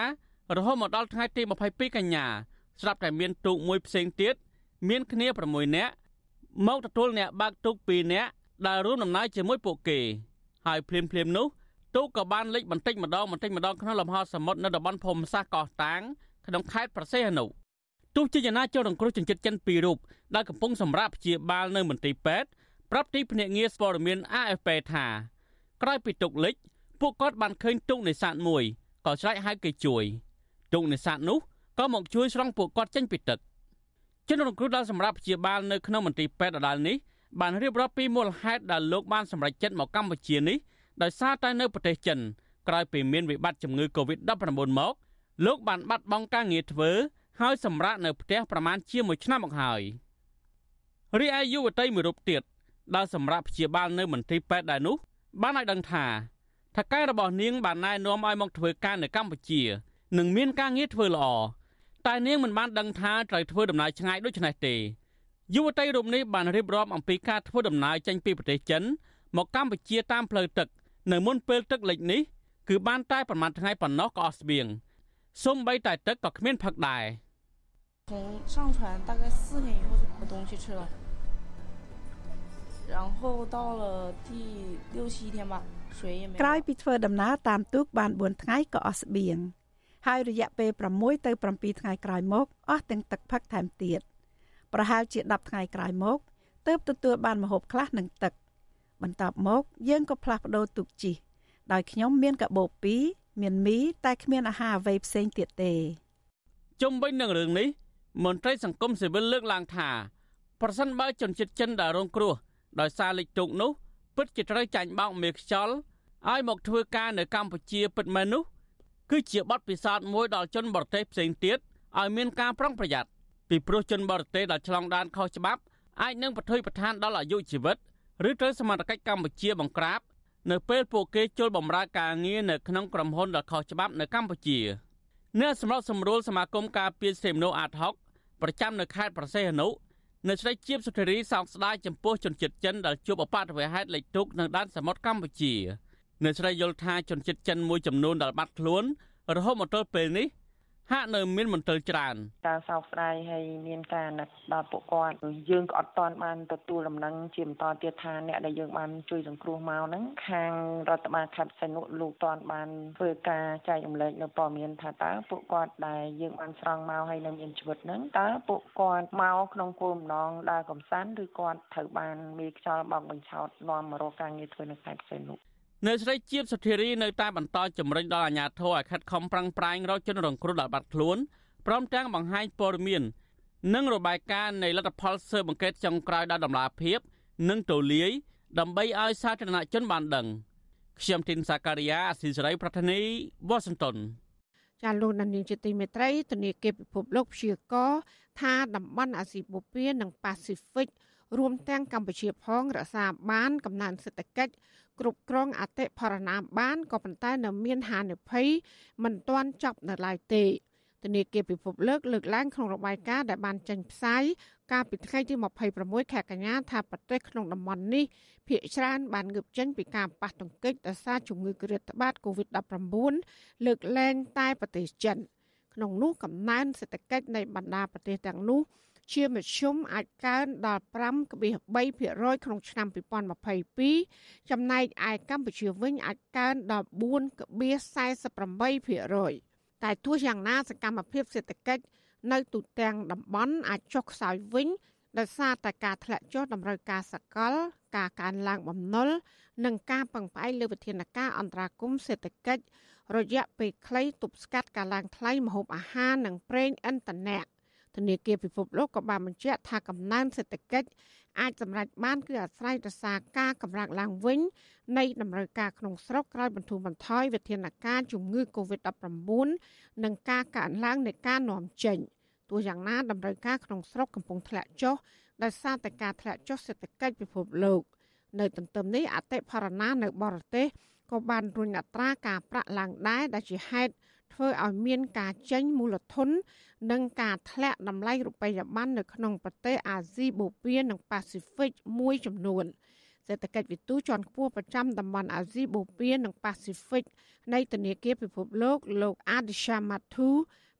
Speaker 12: រហូតមកដល់ថ្ងៃទី22កញ្ញាស្រាប់តែមានទូកមួយផ្សេងទៀតមានគ្នា6នាក់មកទទួលអ្នកបើកទូក2នាក់ដែលរួមដំណើរជាមួយពួកគេហើយភ្លាមភ្លាមនោះទូកក៏បានលិចបន្តិចម្ដងបន្តិចម្ដងក្នុងលំហសមុទ្រនៅតំបន់ភូមិសាស្ត្រកោះតាងក្នុងខេត្តប្រសេះអនុទោះជាយ៉ាងណាជនរងគ្រោះជនជាតិចិនពីររូបដែលកំពុងសម្រាប់ព្យាបាលនៅមន្ទីរពេទ្យ ប្រាប់ទីភ្នាក់ងារព័ត៌មាន AFP ថាក្រោយពីទុកលិចពួកគាត់បានឃើញទូកនេសាទមួយក៏ឆ្លៃហៅគេជួយទូកនេសាទនោះក៏មកជួយស្រង់ពួកគាត់ចេញពីទឹកជនរងគ្រោះដែលសម្រាប់ព្យាបាលនៅក្នុងមន្ទីរពេទ្យដដាលនេះបានរៀបរាប់ពីមូលហេតុដែលលោកបានសម្រេចចិត្តមកកម្ពុជានេះដោយសារតែនៅប្រទេសចិនក្រោយពីមានវិបត្តិជំងឺ Covid-19 មកលោកបានបាត់បង់ការងារធ្វើហើយសម្រាកនៅផ្ទះប្រមាណជាមួយឆ្នាំមកហើយរីឯយុវតីមួយរូបទៀត ដែលសម្រាប់ព្យាបាលនៅមន្ទីរពេទ្យដែរនោះបានឲ្យដឹងថាថកែរបស់នាងបានណែនាំឲ្យមកធ្វើការនៅកម្ពុជានិងមានការងារធ្វើល្អតែនាងមិនបានដឹងថាត្រូវធ្វើដំណើរឆ្ងាយដូចនេះទេយុវតីរូបនេះបានរៀបរាប់អំពីការធ្វើដំណើរចេញពីប្រទេសចិនមកកម្ពុជាតាមផ្លូវទឹកនៅមុនពេលទឹកលិចនេះគឺបានតែប្រហែលថ្ងៃប៉ុណ្ណោះក៏អស់ស្បៀងសូម្បីតែទឹកក៏គ្មានផឹកដែរ
Speaker 14: 从上船大概四天以后就没东西吃了， 然后到了第六七天吧，水也没。
Speaker 7: ក្រោយពីធ្វើដំណើរតាមទូកបាន4ថ្ងៃក៏អស់ស្បៀងហើយរយៈពេល6ទៅ7ថ្ងៃក្រោយមកអស់ទាំងទឹកផឹកថែមទៀតប្រហែលជា10ថ្ងៃក្រោយមកទើបទទួលបានម្ហូបខ្លះនិងទឹកបន្ទាប់មកយើងក៏ផ្លាស់ប្ដូរទូកជីដោយខ្ញុំមានកាបូប2មានមីតែគ្មានអាហារអ្វីផ្សេងទៀតទេ
Speaker 12: ជុំវិញនឹងរឿងនេះមន្ត្រីសង្គមស៊ីវិលលើកឡើងថាប្រសិនបើជនជាតិចិនដែលរងគ្រោះ ដោយសារលិចទូកនោះ ពិតជាត្រូវចាញ់បោកមេខ្យល់ឲ្យមកធ្វើការនៅកម្ពុជាពិតមែននោះ គឺជាបទពិសោធន៍មួយដល់ជនបរទេសផ្សេងទៀតឲ្យមានការប្រុងប្រយ័ត្នពីព្រោះជនបរទេសដែលឆ្លងដែនខុសច្បាប់អាចនឹងប្រថុយប្រឋានដល់អាយុជីវិតឬត្រូវសមត្ថកិច្ចកម្ពុជាបង្ក្រាបនៅពេលពួកគេចូលបម្រើការងារនៅក្នុងក្រុមហ៊ុនដ៏ខុសច្បាប់នៅកម្ពុជាអ្នកសម្របសម្រួលសមាគមការពារសិទ្ធិមនុស្សអាតហុកប្រចាំនៅខេត្តប្រសេះអនុ នៅស្រីជាបសុធារីសោកស្ដាយចំពោះជនជាតិចិនដែលជួបអបតវហេតុលេខទុកនៅដែនសមុទ្រកម្ពុជានៅស្រីយល់ថាជនជាតិចិនមួយចំនួនដែលបាត់ខ្លួនរហូតមកទល់ពេលនេះ ហាក់នៅមានមន្ទិលច្រើន
Speaker 9: ការសោកស្ដាយហើយមានការណាត់ដល់ពួកគាត់យើងក៏អត់ទាន់បានទទួលដំណឹងជាបន្តទៀតថាអ្នកដែលយើងបានជួយសង្គ្រោះមកហ្នឹងខាងរដ្ឋបាលខេត្តសីនុលោកតាន់បានធ្វើការចែករំលែកនៅព័ត៌មានថាតើពួកគាត់ដែលយើងបានស្រង់មកហើយនៅមានជីវិតហ្នឹងតើពួកគាត់មកក្នុងគោលបំណងដើរកំសាន្តឬគាត់ត្រូវបានមេខ្យល់បោកបញ្ឆោតនាំមករកការងារធ្វើនៅខេត្តសីនុ
Speaker 12: នៅស្រីជាបសុធារីនៅតែបន្តជំរុញដល់អាជ្ញាធរឲ្យខិតខំប្រឹងប្រែងរកជនរងគ្រោះដែលបាត់ខ្លួនព្រមទាំងបង្ហាញព័ត៌មាននិងរបាយការណ៍នៃលទ្ធផលស៊ើបអង្កេតចុងក្រោយដល់ដំណាភាពនិងទូលាយដើម្បីឲ្យសាធារណជនបានដឹងខ្ញុំទីនសាការីយ៉ាអស៊ីសេរីប្រធានីវ៉ាស៊ីនតោន
Speaker 2: ចាលោកនាងជាទីមេត្រីធនាគារពិភពលោកព្យាករថាតំបន់អាស៊ីបូព៌ានិងប៉ាស៊ីហ្វិករួមទាំងកម្ពុជាផងរក្សាបានកំណើនសេដ្ឋកិច្ច គ្រប់គ្រងអតិផរណាបានក៏ប៉ុន្តែនៅមានហានិភ័យមិនទាន់ចប់នៅឡើយទេធនាគារពិភពលោកលើកឡើងក្នុងរបាយការណ៍ដែលបានចេញផ្សាយកាលពីថ្ងៃទី26ខែកញ្ញាថាប្រទេសក្នុងតំបន់នេះភាគច្រើនបានងើបចេញពីការប៉ះទង្គិចដោយសារជំងឺគ្រុនក្បាល COVID-19 លើកលែងតែប្រទេសចិនក្នុងនោះកំណើនសេដ្ឋកិច្ចនៃបណ្ដាប្រទេសទាំងនោះ ជាមធ្យមអាចកើនដល់5.3%ក្នុងឆ្នាំ2022ចំណែកឯកម្ពុជាវិញអាចកើនដល់4.48%តែទោះយ៉ាងណាសកម្មភាពសេដ្ឋកិច្ចនៅទូទាំងតំបន់អាចចុះខ្សោយវិញដោយសារតែការធ្លាក់ចុះតម្រូវការសកល ការកើនឡើងបំណុលនិងការពឹងផ្អែកលើវិធានការអន្តរាគមសេដ្ឋកិច្ចរយៈពេលខ្លីទប់ស្កាត់ការឡើងថ្លៃម្ហូបអាហារនិងប្រេងឥន្ធនៈ ធនាគារពិភពលោកក៏បានបញ្ជាក់ថាកំណើនសេដ្ឋកិច្ចអាចសម្រេចបានគឺអាស្រ័យទៅសារការកម្រើកឡើងវិញ នៃតម្រូវការក្នុងស្រុកក្រោយបន្ធូរបន្ថយវិធានការជំងឺ Covid-19 និងការកើនឡើងនៃការនាំចេញទោះយ៉ាងណាតម្រូវការក្នុងស្រុកកំពុងធ្លាក់ចុះដោយសារតែការធ្លាក់ចុះសេដ្ឋកិច្ចពិភពលោកនៅទន្ទឹមនេះអតិផរណានៅបរទេសក៏បានរុញអត្រាការប្រាក់ឡើងដែរដែលជាហេតុ ធ្វើឲ្យមានការចេញមូលធន និងការធ្លាក់តម្លៃរូបិយប័ណ្ណនៅក្នុងប្រទេសអាស៊ីបូព៌ានិងប៉ាស៊ីហ្វិកមួយចំនួនសេដ្ឋកិច្ចវិទូជាន់ខ្ពស់ប្រចាំតំបន់អាស៊ីបូព៌ានិងប៉ាស៊ីហ្វិកនៃធនាគារពិភពលោកលោក Adisha Mathu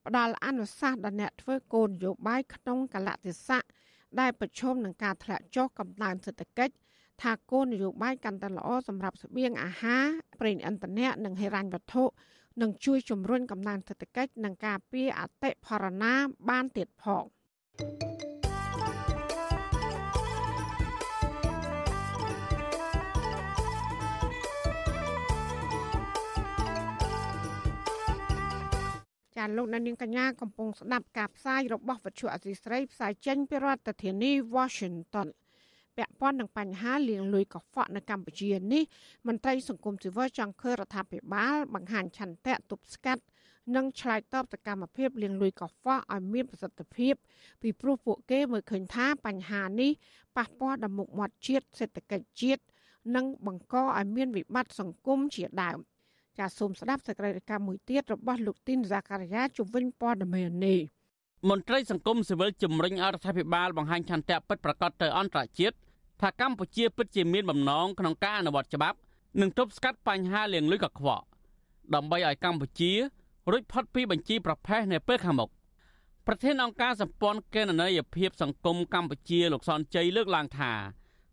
Speaker 2: ផ្ដល់អនុសាសន៍ដល់អ្នកធ្វើគោលនយោបាយក្នុងកលៈទេសៈដែលប្រឈមនឹងការធ្លាក់ចុះកម្ដៅសេដ្ឋកិច្ចថាគោលនយោបាយកាន់តែល្អសម្រាប់ស្បៀងអាហារប្រេងឥន្ធនៈនិងហិរញ្ញវត្ថុ នឹងជួយជំរុញកំណើនសេដ្ឋកិច្ចនិងការពារអតិផរណាបានទៀតផងចាលោកនាងកញ្ញាកំពុងស្ដាប់ការផ្សាយរបស់វិទ្យុអសីស្រីផ្សាយចេញពីរដ្ឋធានី Washington ពាក់ព័ន្ធនឹងបញ្ហាលាងលុយកខ្វក់នៅកម្ពុជានេះមន្ត្រីសង្គមស៊ីវិលចង់ឃើញរដ្ឋាភិបាលបង្ហាញឆន្ទៈទប់ស្កាត់និងឆ្លើយតបទៅកម្មភាពលាងលុយកខ្វក់ឲ្យមានប្រសិទ្ធភាពពីព្រោះពួកគេមើលឃើញថាបញ្ហានេះប៉ះពាល់ដល់មុខមាត់ជាតិសេដ្ឋកិច្ចជាតិនិងបង្កឲ្យមានវិបត្តិសង្គមជាដើមចាសសូមស្ដាប់សេចក្តីរាយការណ៍មួយទៀតរបស់លោកទីនហ្សាការីយ៉ាជំវិញព័ត៌មាននេះ
Speaker 12: មន្ត្រីសង្គមស៊ីវិលជំរុញអរដ្ឋាភិបាលបង្ហាញឆន្ទៈពិតប្រាកដទៅអន្តរជាតិថាកម្ពុជាពិតជាមានបំណងក្នុងការអនុវត្តច្បាប់ និងទប់ស្កាត់បញ្ហាលាងលុយកខ្វក់ដើម្បីឲ្យកម្ពុជារួចផុតពីបញ្ជីប្រភេទនៅពេលខាងមុខប្រធានអង្គការសម្ព័ន្ធកេណនីយភាពសង្គមកម្ពុជាលោកសនជ័យលើកឡើងថា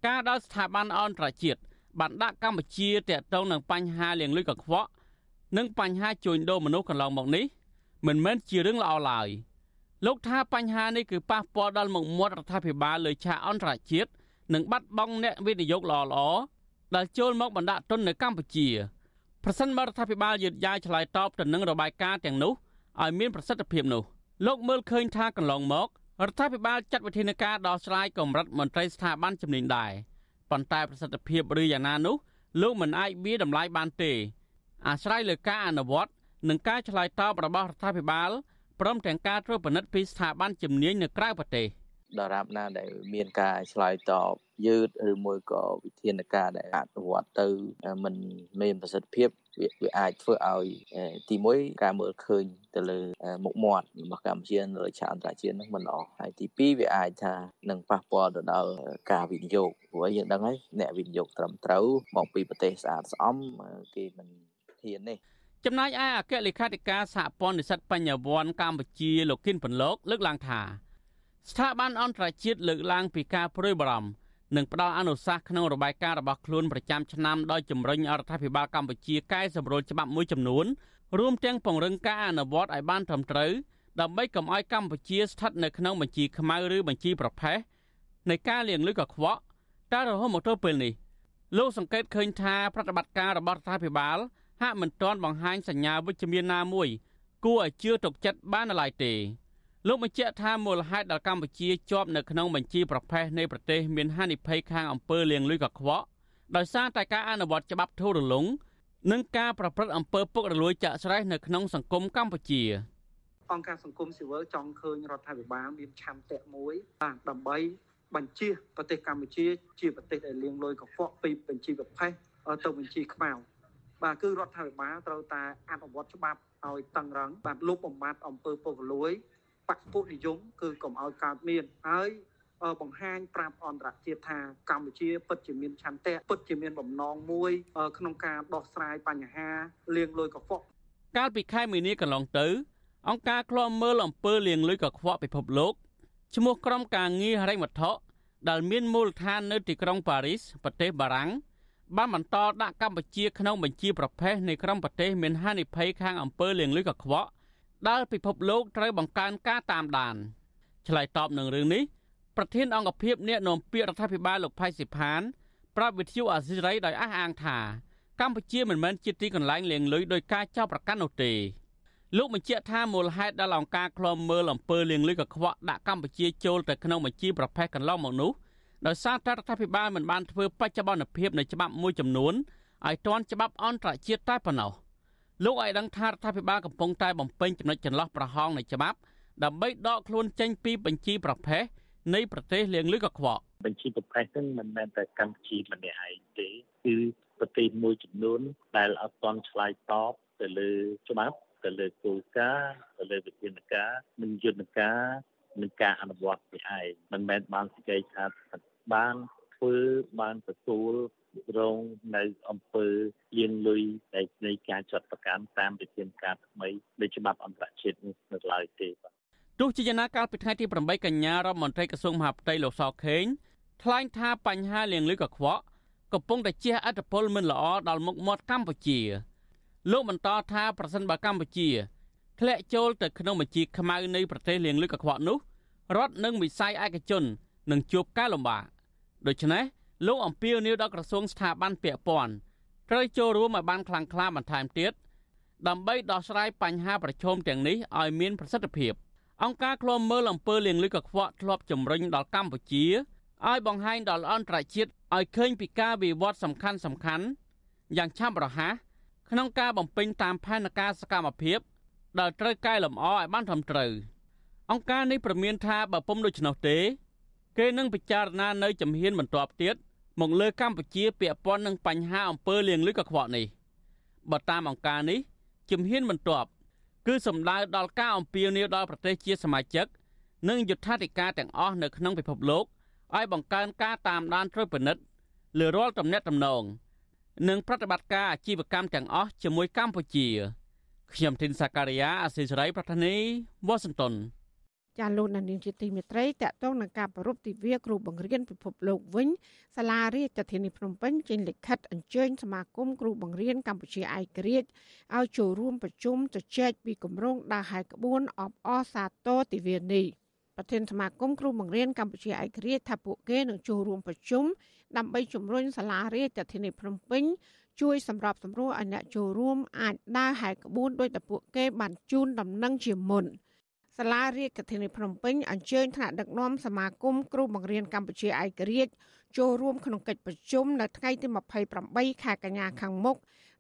Speaker 12: ការដល់ស្ថាប័នអន្តរជាតិបានដាក់កម្ពុជាតាក់ទងនឹងបញ្ហាលាងលុយកខ្វក់និងបញ្ហាជួញដូរមនុស្សកន្លងមកនេះមិនមែនជារឿងល្អឡើយ លោកថាបញ្ហានេះគឺប៉ះពាល់ដល់មុខមាត់រដ្ឋាភិបាលលើឆាកអន្តរជាតិនិងបាត់បង់អ្នកវិនិយោគល្អៗដែលចូលមកបណ្ដាក់ទុននៅកម្ពុជាប្រសិនបើរដ្ឋាភិបាលយឺតយ៉ាវឆ្លើយតបទៅនឹងរបាយការណ៍ទាំងនោះឲ្យមានប្រសិទ្ធភាពនោះលោកមើលឃើញថាកន្លងមករដ្ឋាភិបាលចាត់វិធានការដោះស្រាយកម្រិតមន្ត្រីស្ថាប័នជំនាញដែរប៉ុន្តែប្រសិទ្ធភាពឬយ៉ាងណានោះលោកមិនអាចវាតម្លៃបានទេ អាស្រ័យលើការអនុវត្តនិងការឆ្លើយតបរបស់រដ្ឋាភិបាល ព្រមទាំងការត្រួតពិនិត្យពីស្ថាប័នជំនាញនៅក្រៅប្រទេស។
Speaker 8: ដរាបណាដែលមានការឆ្លើយតបយឺតឬមួយក៏វិធានការដែលអនុវត្តទៅมันមានប្រសិទ្ធភាពវាអាចធ្វើឲ្យទីមួយការមើលឃើញទៅលើមុខមាត់របស់កម្ពុជានៅលើឆាកអន្តរជាតិនោះមិនល្អហើយទីពីរវាអាចថានឹងប៉ះពាល់ទៅដល់ការវិនិយោគព្រោះយើងដឹងហើយអ្នកវិនិយោគត្រឹមត្រូវមកពីប្រទេសស្អាតស្អំគេមិនហ៊ានទេ
Speaker 12: ចំណែកឯអគ្គលេខាធិការសហព័ន្ធនិស្សិតបញ្ញវន្តកម្ពុជាលោកគិនពន្លកលើកឡើងថាស្ថាប័នអន្តរជាតិលើកឡើងពីការព្រួយបារម្ភនិងផ្ដល់អនុសាសន៍ក្នុងរបាយការណ៍របស់ខ្លួនប្រចាំឆ្នាំដោយជំរុញរដ្ឋាភិបាលកម្ពុជាកែសម្រួលច្បាប់មួយចំនួនរួមទាំងពង្រឹងការអនុវត្តឲ្យបានត្រឹមត្រូវដើម្បីកុំឲ្យកម្ពុជាស្ថិតនៅក្នុងបញ្ជីខ្មៅឬបញ្ជីប្រភេទនៃការលាងលុយកខ្វក់តែរហូតមកទល់ពេលនេះលោកសង្កេតឃើញថាប្រតិបត្តិការរបស់រដ្ឋាភិបាល ហាក់មិនទាន់បង្ហាញសញ្ញាវិជ្ជមានណាមួយ គួរឲ្យជឿទុកចិត្តបានឡើយទេលោកបញ្ជាក់ថាមូលហេតុដែលកម្ពុជាជាប់នៅក្នុងបញ្ជីប្រភេទនៃប្រទេសមានហានិភ័យខាងអំពើលាងលុយកខ្វក់ដោយសារតែការអនុវត្តច្បាប់ធូររលុងនិងការប្រព្រឹត្តអំពើពុករលួយចាក់ស្រេះនៅក្នុងសង្គមកម្ពុជា
Speaker 15: អង្គការសង្គមស៊ីវិលចង់ឃើញរដ្ឋាភិបាលមានឆន្ទៈមួយបាទដើម្បីបញ្ជាប្រទេសកម្ពុជាជាប្រទេសដែលលាងលុយកខ្វក់ពីបញ្ជីប្រភេទទៅបញ្ជីខ្មៅ បាទគឺរដ្ឋាភិបាលត្រូវតែអនុវត្តច្បាប់ឲ្យតឹងរឹងបាទលុបបំបត្តិអំពើពុករលួយបកពុនិយមគឺកុំឲ្យកើតមានហើយបង្ហាញប្រាប់អន្តរជាតិថាកម្ពុជាពិតជាមានឆន្ទៈពិតជាមានបំណងមួយ ក្នុងការដោះស្រាយបញ្ហាលាងលុយកខ្វក់
Speaker 12: កាលពីខែមីនាកន្លងទៅ អង្គការឃ្លាំមើលអំពើលាងលុយកខ្វក់ពិភពលោកឈ្មោះក្រុមការងារហិរញ្ញវត្ថុដែលមានមូលដ្ឋាននៅទីក្រុងប៉ារីសប្រទេសបារាំង បានបន្តដាក់កម្ពុជាក្នុងបញ្ជីប្រភេទនៃក្រុមប្រទេសមានហានិភ័យខាងអំពើលាងលុយកខ្វក់ដែលពិភពលោកត្រូវបង្កើនការតាមដានឆ្លើយតបនឹងរឿងនេះប្រធានអង្គភិបអ្នកនាំពាក្យរដ្ឋាភិបាលលោកផៃសិផានប្រាប់វិទ្យុអាស៊ីសេរីដោយអះអាងថាកម្ពុជាមិនមែនជាទីកន្លែងលាងលុយដោយការចោទប្រកាន់នោះទេលោកបញ្ជាក់ថាមូលហេតុដែលអង្គការឃ្លាំមើលអំពើលាងលុយកខ្វក់ដាក់កម្ពុជាចូលទៅក្នុងបញ្ជីប្រភេទកន្លងមកនោះ ដោយសារតែរដ្ឋាភិបាលមិនបានធ្វើបច្ចុប្បន្នភាពនៃច្បាប់មួយចំនួនឲ្យទាន់ច្បាប់អន្តរជាតិតែប៉ុណ្ណោះលោកឲ្យដឹងថារដ្ឋាភិបាលកំពុងតែបំពេញចំណុចចន្លោះប្រហោងនៃច្បាប់ដើម្បីដកខ្លួនចេញពីបញ្ជីប្រភេទនៃប្រទេសលាងលុយកខ្វក់
Speaker 16: បញ្ជីប្រភេទហ្នឹងមិនមែនតែកម្ពុជាម្នាក់ឯងទេគឺប្រទេសមួយចំនួនដែលអត់ទាន់ឆ្លើយតបទៅលើច្បាប់ទៅលើគោលការណ៍ទៅលើវិធានការនិងយន្តការនឹងការអនុវត្តនេះឯងមិនមែនបានសេចក្តីថាបា នធ្វើបានទទួលរងនៅអង្គើលៀងលុយនៃនៃការចាត់ប្រកាន់តាមវិធានការថ្មីនៃច្បាប់អន្តរជាតិនេះនៅឡើយទេបាទ
Speaker 12: ទោះជាយ៉ាងណាកាលពីថ្ងៃទី8កញ្ញារដ្ឋមន្ត្រីក្រសួងមហាផ្ទៃលោកសខេងថ្លែងថាបញ្ហាលៀងលុយកខ្វក់កំពុងតែជះឥទ្ធិពលមិនល្អដល់មុខមាត់កម្ពុជាលោកបន្តថាប្រសិនបើកម្ពុជាធ្លាក់ចូលទៅក្នុងបញ្ជីខ្មៅនៃប្រទេសលៀងលុយកខ្វក់នោះរដ្ឋនិងវិស័យឯកជននឹងជួបការលំបាក ដូច្នេះលោកអំពីលនីវដល់ក្រសួងស្ថាប័នពាក់ព័ន្ធត្រូវចូលរួមឲ្យបានខ្លាំងក្លាបន្ថែមទៀតដើម្បីដោះស្រាយបញ្ហាប្រឈមទាំងនេះឲ្យមានប្រសិទ្ធភាពអង្គការឃ្លាំមើលអំពើលាងលុយកខ្វក់ធ្លាប់ជំរុញដល់កម្ពុជាឲ្យបង្ហាញដល់អន្តរជាតិឲ្យឃើញពីការវិវត្តសំខាន់សំខាន់យ៉ាងឆាប់រហ័សក្នុងការបំពេញតាមផែនការសកម្មភាពដែលត្រូវកែលម្អឲ្យបានត្រឹមត្រូវអង្គការនេះប្រមានថាបើពុំដូច្នោះទេ គេនឹងពិចារណានៅជំហានបន្ទាប់ទៀតមកលើកម្ពុជាពាក់ព័ន្ធនឹងបញ្ហាអំពើលាងលុយកខ្វក់នេះបើតាមអង្គការនេះជំហានបន្ទាប់គឺសំដៅដល់ការអំពាវនាវដល់ប្រទេសជាសមាជិកនិងយុត្ថាធិការទាំងអស់នៅក្នុងពិភពលោកឲ្យបង្កើនការតាមដានត្រួតពិនិត្យលើរាល់ទំនាក់ទំនងនិងប្រតិបត្តិការអាជីវកម្មទាំងអស់ជាមួយកម្ពុជាខ្ញុំធីនសាការីយ៉ាអសិរ័យប្រធានីវ៉ាស៊ីនតោន
Speaker 2: ចាលោកនាងជាទីមេត្រីតកតងនឹងការប្រ rup ទិវាគ្រូបង្រៀនពិភពលោកវិញសាលារាជធានីភ្នំពេញចេញលិខិតអញ្ជើញសមាគមគ្រូបង្រៀនកម្ពុជាឯករាជ្យឲ្យចូលរួមប្រជុំជជែកពីគម្រោងដើរហែក្បួនអបអរសាទរទិវានេះប្រធានសមាគមគ្រូបង្រៀនកម្ពុជាឯករាជ្យថាពួកគេនឹងចូលរួមប្រជុំដើម្បីជំរុញសាលារាជធានីភ្នំពេញជួយសម្របសម្រួលឲ្យអ្នកចូលរួមអាចដើរហែក្បួនដោយតែពួកគេបានជូនដំណឹងជាមុន។ សាលារាជធានីភ្នំពេញអញ្ជើញថ្នាក់ដឹកនាំសមាគមគ្រូបង្រៀនកម្ពុជាឯករាជ្យចូលរួមក្នុងកិច្ចប្រជុំនៅថ្ងៃទី28ខែកញ្ញាខាងមុខ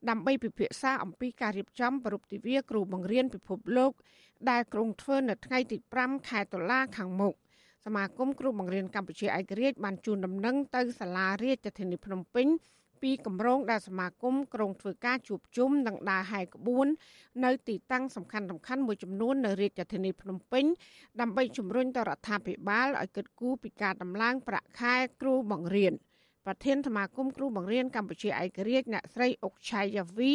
Speaker 2: ដើម្បីពិភាក្សាអំពីការរៀបចំប្រពៃទិវាគ្រូបង្រៀនពិភពលោក ដែលក្រុងធ្វើនៅថ្ងៃទី5ខែតុលាខាងមុខសមាគមគ្រូបង្រៀនកម្ពុជាឯករាជ្យបានជូនដំណឹងទៅសាលារាជធានីភ្នំពេញ ពីគម្រោងដែលសមាគមក្រុងធ្វើការជួបជុំនិងដើរហែក្បួននៅទីតាំងសំខាន់សំខាន់មួយចំនួននៅរាជធានីភ្នំពេញដើម្បីជំរុញទៅរដ្ឋាភិបាលឲ្យគិតគូរពីការដំឡើងប្រាក់ខែគ្រូបង្រៀនប្រធានសមាគមគ្រូបង្រៀនកម្ពុជាឯករាជ្យអ្នកស្រីអុកឆៃយ៉ាវី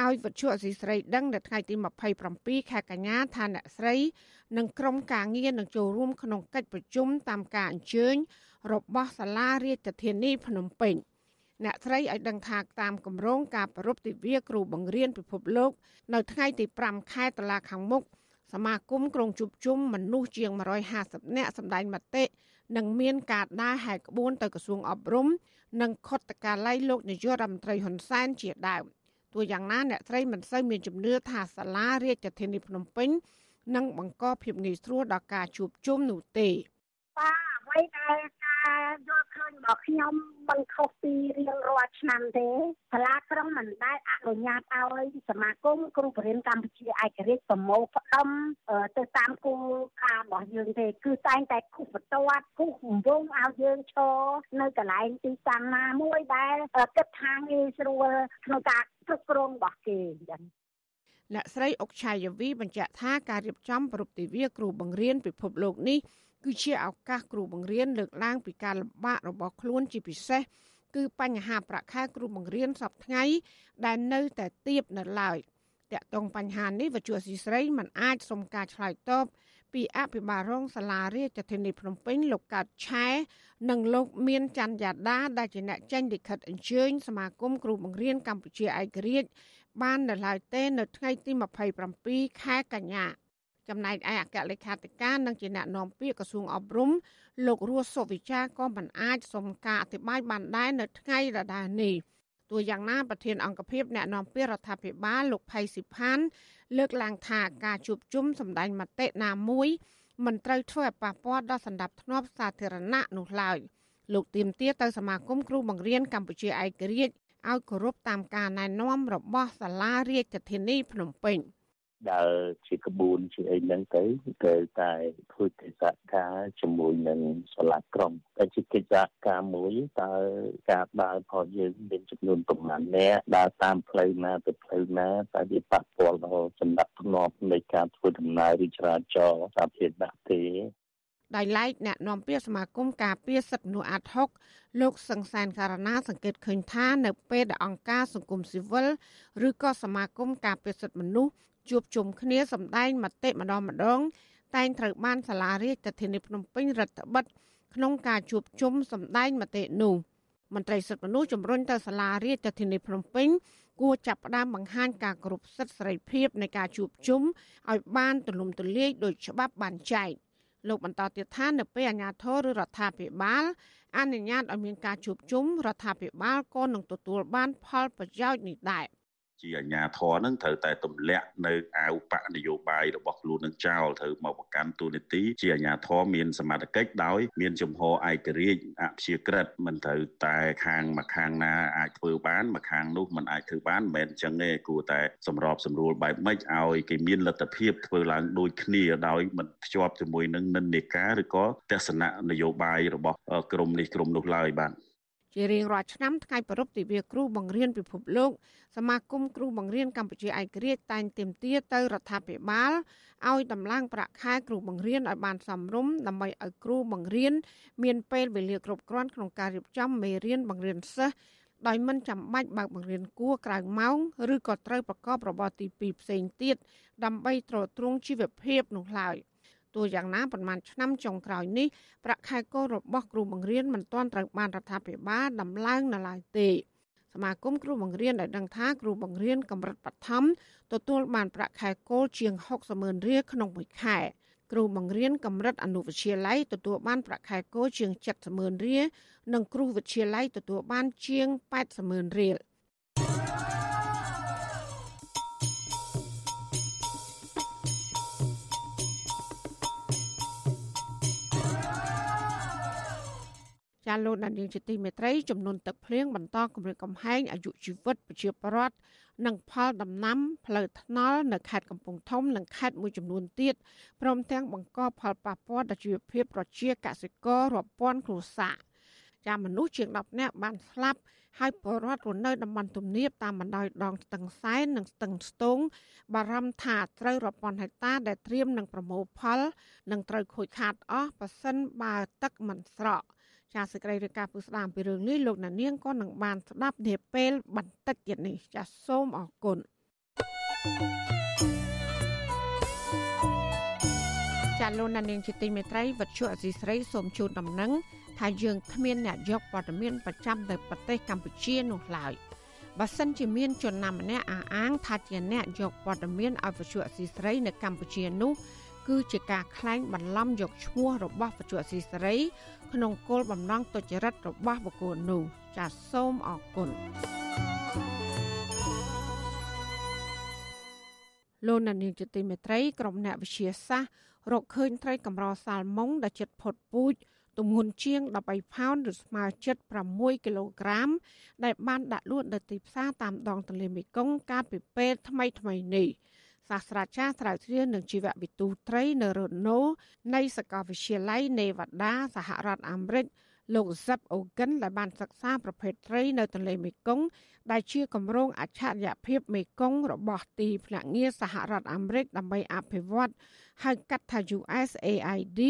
Speaker 2: ឲ្យវិទ្យុអសីស្រីដឹងនៅថ្ងៃទី27ខែកញ្ញាថាអ្នកស្រីនិងក្រុមការងារនឹងចូលរួមក្នុងកិច្ចប្រជុំតាមការអញ្ជើញរបស់សាលារាជធានីភ្នំពេញ។ អ្នកស្រីឲ្យដឹងថាតាមគម្រោងការប្រពៃទិវាគ្រូបង្រៀនពិភពលោក នៅថ្ងៃទី5ខែតុលាខាងមុខសមាគមក្រុងជប់ជុំមនុស្សជាង150នាក់សម្ដែងមតិនិងមានការដើរហែកក្បួនទៅក្រសួងអប់រំ និងខុទ្ទកាល័យលោកនាយករដ្ឋមន្ត្រីហ៊ុនសែនជាដើមទោះយ៉ាងណាអ្នកស្រីមិនសូវមានជំនឿថាសាលារាជធានីភ្នំពេញនឹងបង្កភាពងាយស្រួលដល់ការជួបជុំនោះទេ
Speaker 17: បាទអ្វីដែលការ យល់ឃើញរបស់ខ្ញុំមិនខុសពីរៀងរាល់ឆ្នាំទេសាលាក្រុងមិនដែលអនុញ្ញាតឲ្យសមាគមគ្រូបរិញ្ញាកម្ពុជាឯករាជ្យប្រមូលផ្ដុំទៅតាមគោលការណ៍របស់យើងទេគឺតែងតែគូសបន្ទាត់គូសវងឲ្យយើងឈរនៅកន្លែងទីតាំងណាមួយដែលគិតថាងាយស្រួលក្នុងការគ្រប់គ្រងរបស់គេអញ្ចឹង
Speaker 2: អ្នកស្រីអុកឆាយវីបញ្ជាក់ថាការរៀបចំប្រពៃទិវាគ្រូបង្រៀនពិភពលោកនេះ គឺជាឱកាសគ្រូបង្រៀនលើកឡើងពីការលំបាករបស់ខ្លួនជាពិសេសគឺបញ្ហាប្រាក់ខែគ្រូបង្រៀនសពថ្ងៃដែលនៅតែទាបនៅឡើយតាក់ទងបញ្ហានេះវិទ្យុស៊ីស្រីមិនអាចសុំការឆ្លើយតបពីអភិបាលរងសាលារាជធានីភ្នំពេញលោកកើតឆែនិងលោកមានច័ន្ទយ៉ាដាដែលជាអ្នកចេញលិខិតអញ្ជើញសមាគមគ្រូបង្រៀនកម្ពុជាឯករាជ្យបាននៅឡើយទេនៅថ្ងៃទី27ខែកញ្ញា ចំណែកឯអគ្គលេខាធិការនិងជាអ្នកនាំពាក្យក្រសួងអប់រំលោករស់សុវិចាក៏មិនអាចសុំការអធិប្បាយបានដែរនៅថ្ងៃដដែលនេះទោះយ៉ាងណាប្រធានអង្គភិបអ្នកនាំពាក្យរដ្ឋាភិបាលលោកផៃស៊ីផាន លើកឡើងថាការជួបជុំសម្ដែងមតិណាមួយមិនត្រូវធ្វើឲ្យប៉ះពាល់ដល់សន្តិភាពសាធារណៈនោះឡើយលោកទៀមទាទៅសមាគមគ្រូបង្រៀនកម្ពុជាឯករាជ្យឲ្យគោរពតាមការណែនាំរបស់សាលារាជធានីភ្នំពេញ។
Speaker 16: ដើរជាក្បួនជាអីហ្នឹងទៅគេតែធ្វើកិច្ចការជាមួយនឹងសាលាក្រុងតែជាកិច្ចការមួយតើការដើរផលយើងមានចំនួនប្រមាណអ្នកដើរតាមផ្លូវណាទៅផ្លូវណាតើវាប៉ះពាល់ដល់សម្ដាប់ធ្នាប់នៃការធ្វើដំណើរឬចរាចរណ៍សាធារណៈទេ
Speaker 2: ដោយឡែកអ្នកនាំពាក្យសមាគមការពារសិទ្ធិមនុស្សអាត់ហុកលោកសង្សានការណាសង្កេតឃើញថានៅពេលដែលអង្គការសង្គមស៊ីវិលឬក៏សមាគមការពារសិទ្ធិមនុស្ស ជួបជុំគ្នាសម្ដែងមតិម្ដងម្ដង តែងត្រូវបានសាលារាជធានីភ្នំពេញរដ្ឋបិទក្នុងការជួបជុំសម្ដែងមតិនោះមន្ត្រីសិទ្ធិមនុស្សជំរុញទៅសាលារាជធានីភ្នំពេញគួរចាប់ផ្ដើមបង្ហាញការគោរពសិទ្ធិសេរីភាពនៃការជួបជុំឲ្យបានទូលំទូលាយដោយច្បាប់បានចែងលោកបន្តទៀតថានៅពេលអាជ្ញាធរឬរដ្ឋាភិបាលអនុញ្ញាតឲ្យមានការជួបជុំរដ្ឋាភិបាលក៏នឹងទទួលបានផលប្រយោជន៍នេះដែរ។
Speaker 18: ជាអាជ្ញាធរនឹងត្រូវតែទម្លាក់នៅអាវបកនយោបាយរបស់ខ្លួននឹងចោលត្រូវមកប្រកាន់ទូនីតិជាអាជ្ញាធរមានសមត្ថកិច្ចដោយមានជំហរឯករាជ្យអព្យាក្រឹតមិនត្រូវតែខាងមួយខាងណាអាចធ្វើបានមួយខាងនោះមិនអាចធ្វើបានមិនមែនអញ្ចឹងទេគួរតែសម្របសម្រួលបែបម៉េចឲ្យគេមានលទ្ធភាពធ្វើឡើងដូចគ្នាដោយមិនភ្ជាប់ជាមួយនឹងនិន្នាការឬក៏ទស្សនៈនយោបាយរបស់ក្រមនេះក្រមនោះឡើយបាទ
Speaker 2: ជារៀងរាល់ឆ្នាំថ្ងៃប្រពៃទិវាគ្រូបង្រៀនពិភពលោកសមាគមគ្រូបង្រៀនកម្ពុជាឯករាជ្យតែងទាមទារទៅរដ្ឋាភិបាលឲ្យដំឡើងប្រាក់ខែគ្រូបង្រៀនឲ្យបានសមរម្យដើម្បីឲ្យគ្រូបង្រៀនមានពេលវេលាគ្រប់គ្រាន់ក្នុងការរៀបចំមេរៀនបង្រៀនសិស្សដោយមិនចាំបាច់បើកបង្រៀនគួរក្រៅម៉ោងឬក៏ត្រូវប្រកបរបរទី2ផ្សេងទៀតដើម្បីទ្រទ្រង់ជីវភាពនោះឡើយ។ ទោះយ៉ាងណាប្រមាណឆ្នាំចុងក្រោយនេះប្រាក់ខែគោលរបស់គ្រូបង្រៀនមិនទាន់ត្រូវបានរដ្ឋាភិបាលដំឡើងនៅឡើយទេសមាគមគ្រូបង្រៀនដែលដឹងថាគ្រូបង្រៀនកម្រិតបឋមទទួលបានប្រាក់ខែគោលជាង60ម៉ឺនរៀលក្នុងមួយខែគ្រូបង្រៀនកម្រិតអនុវិទ្យាល័យទទួលបានប្រាក់ខែគោលជាង70ម៉ឺនរៀលនិងគ្រូវិទ្យាល័យទទួលបានជាង80ម៉ឺនរៀល ចាលោកដានៀងជាទីមេត្រីចំនួនទឹកភ្លៀងបន្តគម្រាមកំហែងអាយុជីវិតប្រជាពលរដ្ឋនិងផលដំណាំផ្លូវថ្នល់នៅខេត្តកំពង់ធំនិងខេត្តមួយចំនួនទៀតព្រមទាំងបង្កផលប៉ះពាល់ដល់ជីវភាពប្រជាកសិកររាប់ពាន់គ្រួសារចាមនុស្សជាង10នាក់បានស្លាប់ហើយពលរដ្ឋរស់នៅតំបន់ទំនាបតាមបណ្ដោយដងស្ទឹងសែននិងស្ទឹងស្ទងបារម្ភថាត្រូវរាប់ពាន់ហិកតាដែលត្រៀមនឹងប្រមូលផលនឹងត្រូវខូចខាតអស់ប៉ះសិនបើទឹកមិនស្រក។ ចាសសេចក្តីរាយការណ៍ពុស្ដាមពីរឿងនេះលោកណានៀងក៏នឹងបានស្ដាប់នាពេលបន្តិចទៀតនេះចាសសូមអរគុណចាលោកណានៀងជាទីមេត្រីវັດឈុអសីស្រីសូមជូនដំណឹងថាយើងគ្មានអ្នកយកព័ត៌មានប្រចាំទៅប្រទេសកម្ពុជានោះឡើយបើសិនជាមានជនណាម្នាក់អះអាងថាជាអ្នកយកព័ត៌មានឲ្យវិទ្យុអសីស្រីនៅកម្ពុជានោះ គឺជាការក្លែងបន្លំយកឈ្មោះរបស់វិទ្យុអសីស្រី ក្នុងគោលបំណងទុច្ចរិតរបស់បុគ្គលនោះចាសសូមអរគុណលោកនានីជាទីមេត្រីក្រុមអ្នកវិទ្យាសាស្ត្ររកឃើញត្រីកម្រសាល់ម៉ុងដែលជិតផុតពូជទម្ងន់ជាង13ផោនឬស្មើជិត6គីឡូក្រាម ដែលបានដាក់លក់នៅទីផ្សារតាមដងទន្លេមេគង្គកាលពីពេលថ្មីថ្មីនេះ។ សាស្ត្រាចារ្យស្រាវជ្រាវនឹងជីវវិទូត្រីនៅរ៉ូណូនៃសាកលវិទ្យាល័យ Nevada សហរដ្ឋអាមេរិកលោកសិបអូកិនដែលបានសិក្សាប្រភេទត្រីនៅទន្លេមេគង្គដែលជាគម្រោងអច្ឆរិយភាពមេគង្គរបស់ទីភ្នាក់ងារសហរដ្ឋអាមេរិកដើម្បីអភិវឌ្ឍ ហៅកាត់ថា USAID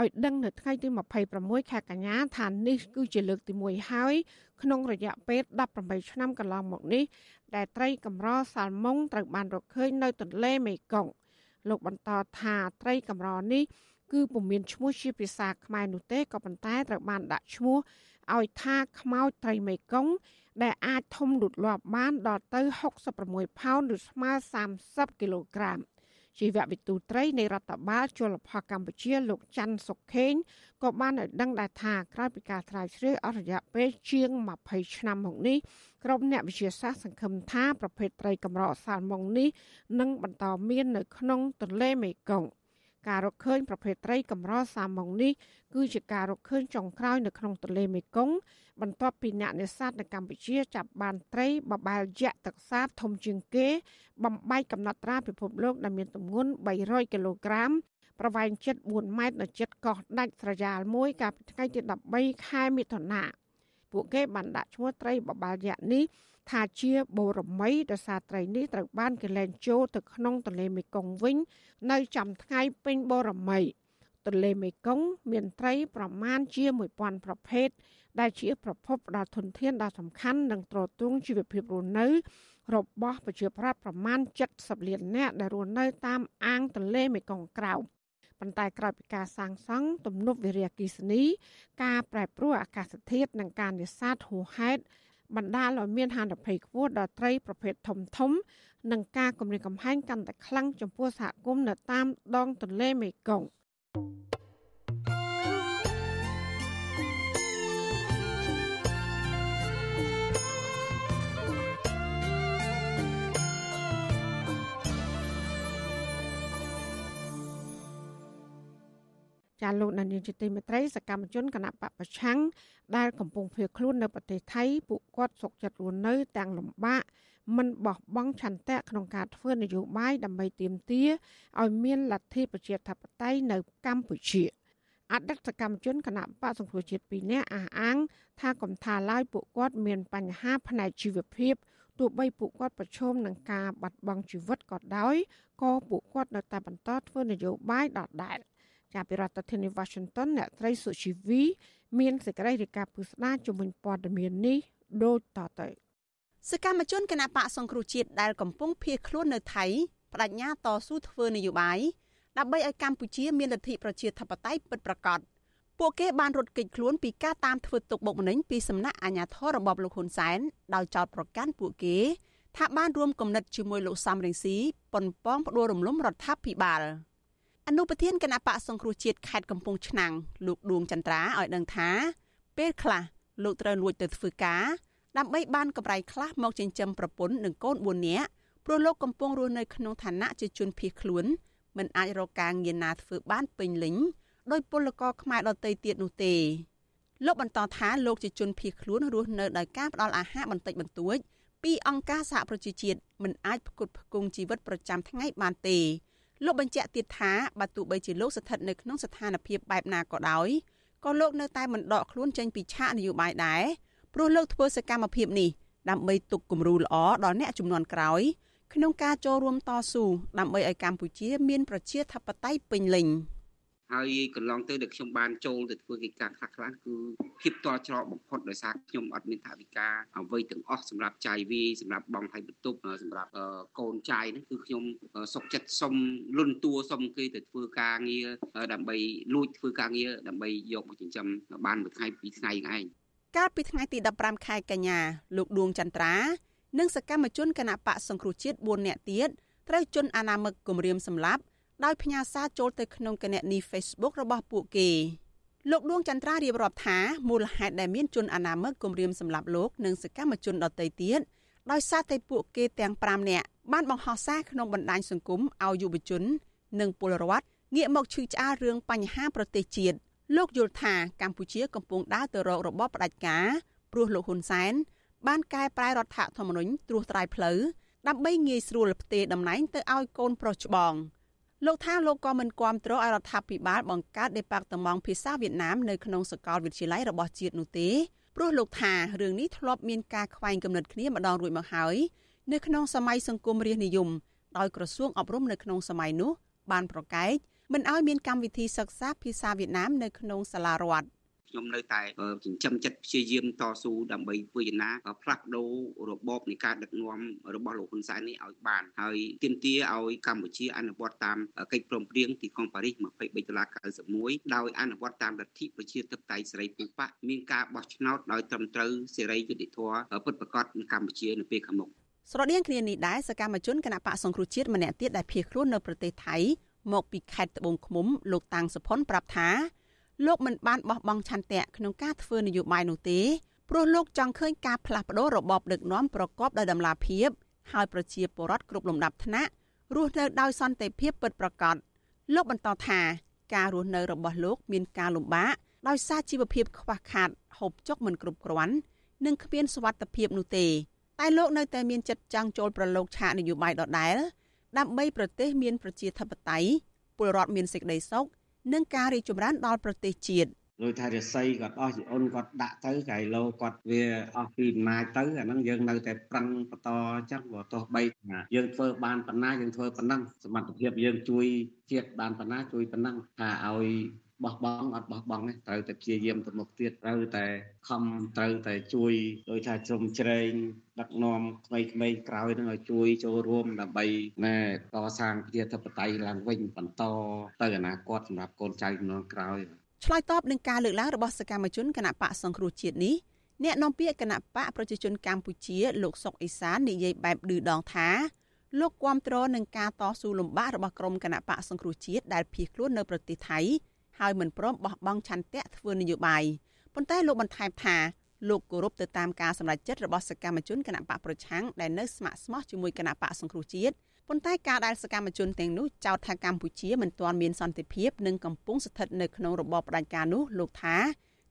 Speaker 2: ឲ្យដឹងនៅថ្ងៃទី26ខែកញ្ញាថានេះគឺជាលើកទី1ហើយក្នុងរយៈពេល18ឆ្នាំកន្លងមកនេះដែលត្រីកម្រសាល់ម៉ុងត្រូវបានរកឃើញនៅទន្លេមេគង្គលោកបន្តថាត្រីកម្រនេះគឺពុំមានឈ្មោះជាភាសាខ្មែរនោះទេក៏ប៉ុន្តែត្រូវបានដាក់ឈ្មោះឲ្យថាខ្មោចត្រីមេគង្គដែលអាចធំលូតលាស់បានដល់ទៅ66ផោនឬស្មើ30គីឡូក្រាម ជីវវិទូត្រីនៃរដ្ឋបាលជលផលកម្ពុជាលោកច័ន្ទសុខេងក៏បានឲ្យដឹងដែរថាក្រោយពីការស្រាវជ្រាវអស់រយៈពេលជាង20ឆ្នាំមកនេះក្រុមអ្នកវិទ្យាសាស្ត្រសង្ឃឹមថាប្រភេទត្រីកម្រសាល់ម៉ុងនេះនឹងបន្តមាននៅក្នុងទន្លេមេគង្គ ការរកឃើញប្រភេទត្រីកម្រសាម៉ុងនេះគឺជាការរកឃើញចុងក្រោយនៅក្នុងទន្លេមេគង្គបន្ទាប់ពីអ្នកនេសាទនៅកម្ពុជាចាប់បានត្រីបបែលយក្សទឹកសាបធំជាងគេ បំបែកកំណត់ត្រាពិភពលោកដែលមានទម្ងន់300គីឡូក្រាមប្រវែងជិត4ម៉ែត្រនៅជិតកោះដាច់ស្រយាលមួយកាលពីថ្ងៃទី13ខែមិថុនាពួកគេបានដាក់ឈ្មោះត្រីបបែលយក្សនេះ ថាជាបូរមីដោយសារត្រីនេះត្រូវបានគេលែងចូលទៅក្នុងទន្លេមេគង្គវិញ នៅចំថ្ងៃពេញបូរមីទន្លេមេគង្គមានត្រីប្រមាណជា1000ប្រភេទដែលជាប្រភពដ៏ធនធានដ៏សំខាន់និងទ្រទ្រង់ជីវភាពរស់នៅរបស់ប្រជាប្រដ្ឋប្រមាណ70លាននាក់ដែលរស់នៅតាមអាងទន្លេមេគង្គក្រោមប៉ុន្តែក្រោយពីការសាងសង់ទំនប់វារីអគ្គិសនី ការប្រែប្រួលអាកាសធាតុនិងការនេសាទហួសហេតុ បណ្ដាលឲ្យមានហានិភ័យខ្ពស់ដល់ត្រីប្រភេទធំធំ និងការគំរាមកំហែងកាន់តែខ្លាំងចំពោះសហគមន៍នៅតាមដងទន្លេមេគង្គ ចាលោកនានីជាទីមេត្រីសកម្មជនគណៈបពប្រឆាំងដែលកំពុងភៀសខ្លួននៅប្រទេសថៃពួកគាត់សុកចិត្តរស់នៅទាំងលំបាកមិនបោះបង់ឆន្ទៈក្នុងការធ្វើនយោបាយដើម្បីទាមទារឲ្យមានលទ្ធិប្រជាធិបតេយ្យនៅកម្ពុជាអតីតសកម្មជនគណៈបកសង្គ្រោះជាតិ2នាក់អះអាង ថាកំថាឡើយពួកគាត់មានបញ្ហាផ្នែកជីវភាពទោះបីពួកគាត់ប្រឈមនឹងការបាត់បង់ជីវិតក៏ដោយក៏ពួកគាត់នៅតែបន្តធ្វើនយោបាយដដែល។ ចាប់ពីរដ្ឋធានី Washington អ្នកត្រីសុជីវី មានសេចក្តីរាយការណ៍ពុស្ដាជំនាញព័ត៌មាននេះដូចតទៅ
Speaker 19: សកម្មជនគណបកសង្គ្រោះជាតិដែលកំពុងភៀសខ្លួននៅថៃបដិញ្ញាតស៊ូធ្វើនយោបាយដើម្បីឲ្យកម្ពុជាមានលទ្ធិប្រជាធិបតេយ្យពិតប្រាកដពួកគេបានរត់គេចខ្លួនពីការតាមធ្វើទុកបុកម្នេញពីសំណាក់អាជ្ញាធររបបលោកហ៊ុនសែនដោយចោទប្រកាន់ពួកគេថាបានរួមគំនិតជាមួយលោកសំរងស៊ីប៉ុនប៉ងផ្ដួលរំលំរដ្ឋាភិបាល។ អនុប្រធានគណៈបកសង្គ្រោះជាតិខេត្តកំពង់ឆ្នាំងលោកដួងចន្ទ្រាឲ្យដឹងថា ពេលខ្លះលោកត្រូវលួចទៅធ្វើការដើម្បីបានកម្រៃខ្លះមកចិញ្ចឹមប្រពន្ធនិងកូន4នាក់ព្រោះលោកកំពុងរស់នៅក្នុងឋានៈជាជនភៀសខ្លួនមិនអាចរកការងារណាធ្វើបានពេញលេញដោយពលករខ្មែរដទៃទៀតនោះទេលោកបន្តថាលោកជាជនភៀសខ្លួនរស់នៅដោយការផ្ដល់អាហារបន្តិចបន្តួចពីអង្គការសហប្រជាជាតិមិនអាចផ្គត់ផ្គង់ជីវិតប្រចាំថ្ងៃបានទេ លោកបញ្ជាក់ទៀតថាបើទោះបីជាលោកស្ថិតនៅក្នុងស្ថានភាពបែបណាក៏ដោយក៏លោកនៅតែមិនដកខ្លួនចេញពីឆាកនយោបាយដែរព្រោះលោកធ្វើសកម្មភាពនេះដើម្បីទុកគំរូល្អដល់អ្នកចំនួនក្រោយក្នុងការចូលរួមតស៊ូដើម្បីឲ្យកម្ពុជាមានប្រជាធិបតេយ្យពេញលេញ។
Speaker 20: ហើយកន្លងទៅដែលខ្ញុំបានចូលទៅធ្វើកិច្ចការខ្លះខ្លះគឺភាពតច្រកបំផុតដោយសារខ្ញុំអត់មានថវិកាអ្វីទាំងអស់សម្រាប់ចាយវាសម្រាប់បងថៃបន្ទប់សម្រាប់កូនចាយហ្នឹងគឺខ្ញុំសុកចិត្តសុំលុនតួសុំគេទៅធ្វើការងារដើម្បីលួចធ្វើការងារដើម្បីយកមកចិញ្ចឹមបានមួយថ្ងៃពីរថ្ងៃឯង
Speaker 19: កាលពីថ្ងៃទី15ខែកញ្ញាលោកដួងចន្ទ្រានិងសកម្មជនគណៈបកសង្គ្រោះជាតិ4នាក់ទៀតត្រូវជន់អាណាមឹកគម្រាមសម្លាប់ ដោយផ្ញើសារចូលទៅក្នុងគណនី Facebook របស់ពួកគេលោកដួងចន្ទ្រារៀបរាប់ថាមូលហេតុដែលមានជនអនាមិកគំរាមសម្លាប់លោកនិងសកម្មជនដទៃទៀតដោយសារតែពួកគេទាំង5នាក់បានបង្ហោះសារក្នុងបណ្ដាញសង្គមឲ្យយុវជន និងពលរដ្ឋងាកមកឈឺឆ្អាលរឿងបញ្ហាប្រទេសជាតិលោកយល់ថាកម្ពុជាកំពុងដើរទៅរករបបផ្ដាច់ការព្រោះលោកហ៊ុនសែនបានកែប្រែរដ្ឋធម្មនុញ្ញត្រួសត្រាយផ្លូវដើម្បីងាយស្រួលផ្ទេរតំណែងទៅឲ្យកូនប្រុសច្បង លោកថាលោកក៏មិនគាំទ្រឲ្យរដ្ឋាភិបាលបង្កើតដេប៉ាតឺម៉ង់ភាសាវៀតណាមនៅក្នុងសាកលវិទ្យាល័យរបស់ជាតិនោះទេព្រោះលោកថារឿងនេះធ្លាប់មានការខ្វែងគំនិតគ្នាម្ដងរួចមកហើយនៅក្នុងសម័យសង្គមរាស្ត្រនិយមដោយក្រសួងអប់រំនៅក្នុងសម័យនោះបានប្រកែកមិនឲ្យមានកម្មវិធីសិក្សាភាសាវៀតណាមនៅក្នុងសាលារដ្ឋ
Speaker 20: ខ្ញុំនៅតែចិញ្ចឹមចិត្តព្យាយាមតស៊ូដើម្បីធ្វើយ៉ាងណាផ្លាស់ប្ដូររបបនៃការដឹកនាំរបស់លោកហ៊ុនសែននេះឲ្យបានហើយទាមទារឲ្យកម្ពុជាអនុវត្តតាមកិច្ចព្រមព្រៀងទីក្រុងប៉ារីស23ដុល្លារ91ដោយអនុវត្តតាមលទ្ធិប្រជាធិបតេយ្យសេរីពូប៉ាមានការបោះឆ្នោតដោយត្រឹមត្រូវសេរីយុត្តិធម៌ពិតប្រាកដនៅកម្ពុជានៅពេលខាងមុខ
Speaker 19: ស្រដៀងគ្នានេះដែរសកម្មជនគណៈបកសង្គ្រោះជាតិម្នាក់ទៀតដែលភៀសខ្លួននៅប្រទេសថៃមកពីខេត្តត្បូងឃ្មុំលោកតាំងសុផុនប្រាប់ថា លោកមិនបានបោះបង់ឆន្ទៈក្នុងការធ្វើនយោបាយនោះទេព្រោះលោកចង់ឃើញការផ្លាស់ប្តូររបបដឹកនាំប្រកបដោយតម្លាភាពហើយប្រជាពលរដ្ឋគ្រប់លំដាប់ថ្នាក់រស់នៅដោយសន្តិភាពពិតប្រាកដលោកបន្តថាការរស់នៅរបស់លោកមានការលំបាកដោយសារជីវភាពខ្វះខាតហូបចុកមិនគ្រប់គ្រាន់និងគ្មានសុវត្ថិភាពនោះទេតែលោកនៅតែមានចិត្តចង់ចូលប្រឡូកឆាកនយោបាយដដែលដើម្បីប្រទេសមានប្រជាធិបតេយ្យពលរដ្ឋមានសេចក្តីសុខ និងការរីកចម្រើនដល់ប្រទេសជាតិ
Speaker 21: ដោយថារស័យគាត់អស់ជីអូនគាត់ដាក់ទៅកៃឡូគាត់វាអស់ពីអំណាចទៅអាហ្នឹងយើងនៅតែប្រឹងបន្តចឹងបើទោះបីថាយើងធ្វើបានប៉ុណ្ណាយើងធ្វើប៉ុណ្ណឹងសមត្ថភាពយើងជួយជាតិបានប៉ុណ្ណាជួយប៉ុណ្ណឹងថាឲ្យ បោះបង់អត់បោះបង់ទេត្រូវតែព្យាយាមទៅមុខទៀតត្រូវតែខំត្រូវតែជួយដោយថាជ្រុំជ្រែងដឹកនាំក្មេងៗក្រោយនឹងឲ្យជួយចូលរួមដើម្បីណែកសាងប្រជាធិបតេយ្យឡើងវិញបន្តទៅអនាគតសម្រាប់កូនចៅជំនាន់ក្រោយ
Speaker 19: ឆ្លើយតបនឹងការលើកឡើងរបស់សកម្មជនគណៈបកសង្គ្រោះជាតិនេះអ្នកនាំពាក្យគណៈបកប្រជាជនកម្ពុជាលោកសុកអេសាននិយាយបែបឌឺដងថាលោកគាំទ្រនឹងការតស៊ូលំបាករបស់ក្រុមគណៈបកសង្គ្រោះជាតិដែលភៀសខ្លួននៅប្រទេសថៃ ហើយមិនព្រមបោះបង់ឆន្ទៈធ្វើនយោបាយប៉ុន្តែលោកបន្ថែមថាលោកគោរពទៅតាមការសម្រេចចិត្តរបស់សកម្មជនគណៈបកប្រឆាំងដែលនៅស្ម័គ្រស្មោះជាមួយគណៈបកសង្គ្រោះជាតិប៉ុន្តែការដែលសកម្មជនទាំងនោះចោទថាកម្ពុជាមិនទាន់មានសន្តិភាពនិងកំពុងស្ថិតនៅក្នុងរបបផ្ដាច់ការនោះលោកថា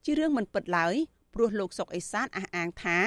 Speaker 19: ជារឿងមិនពិតឡើយព្រោះលោកសុកអេសានអះអាងថា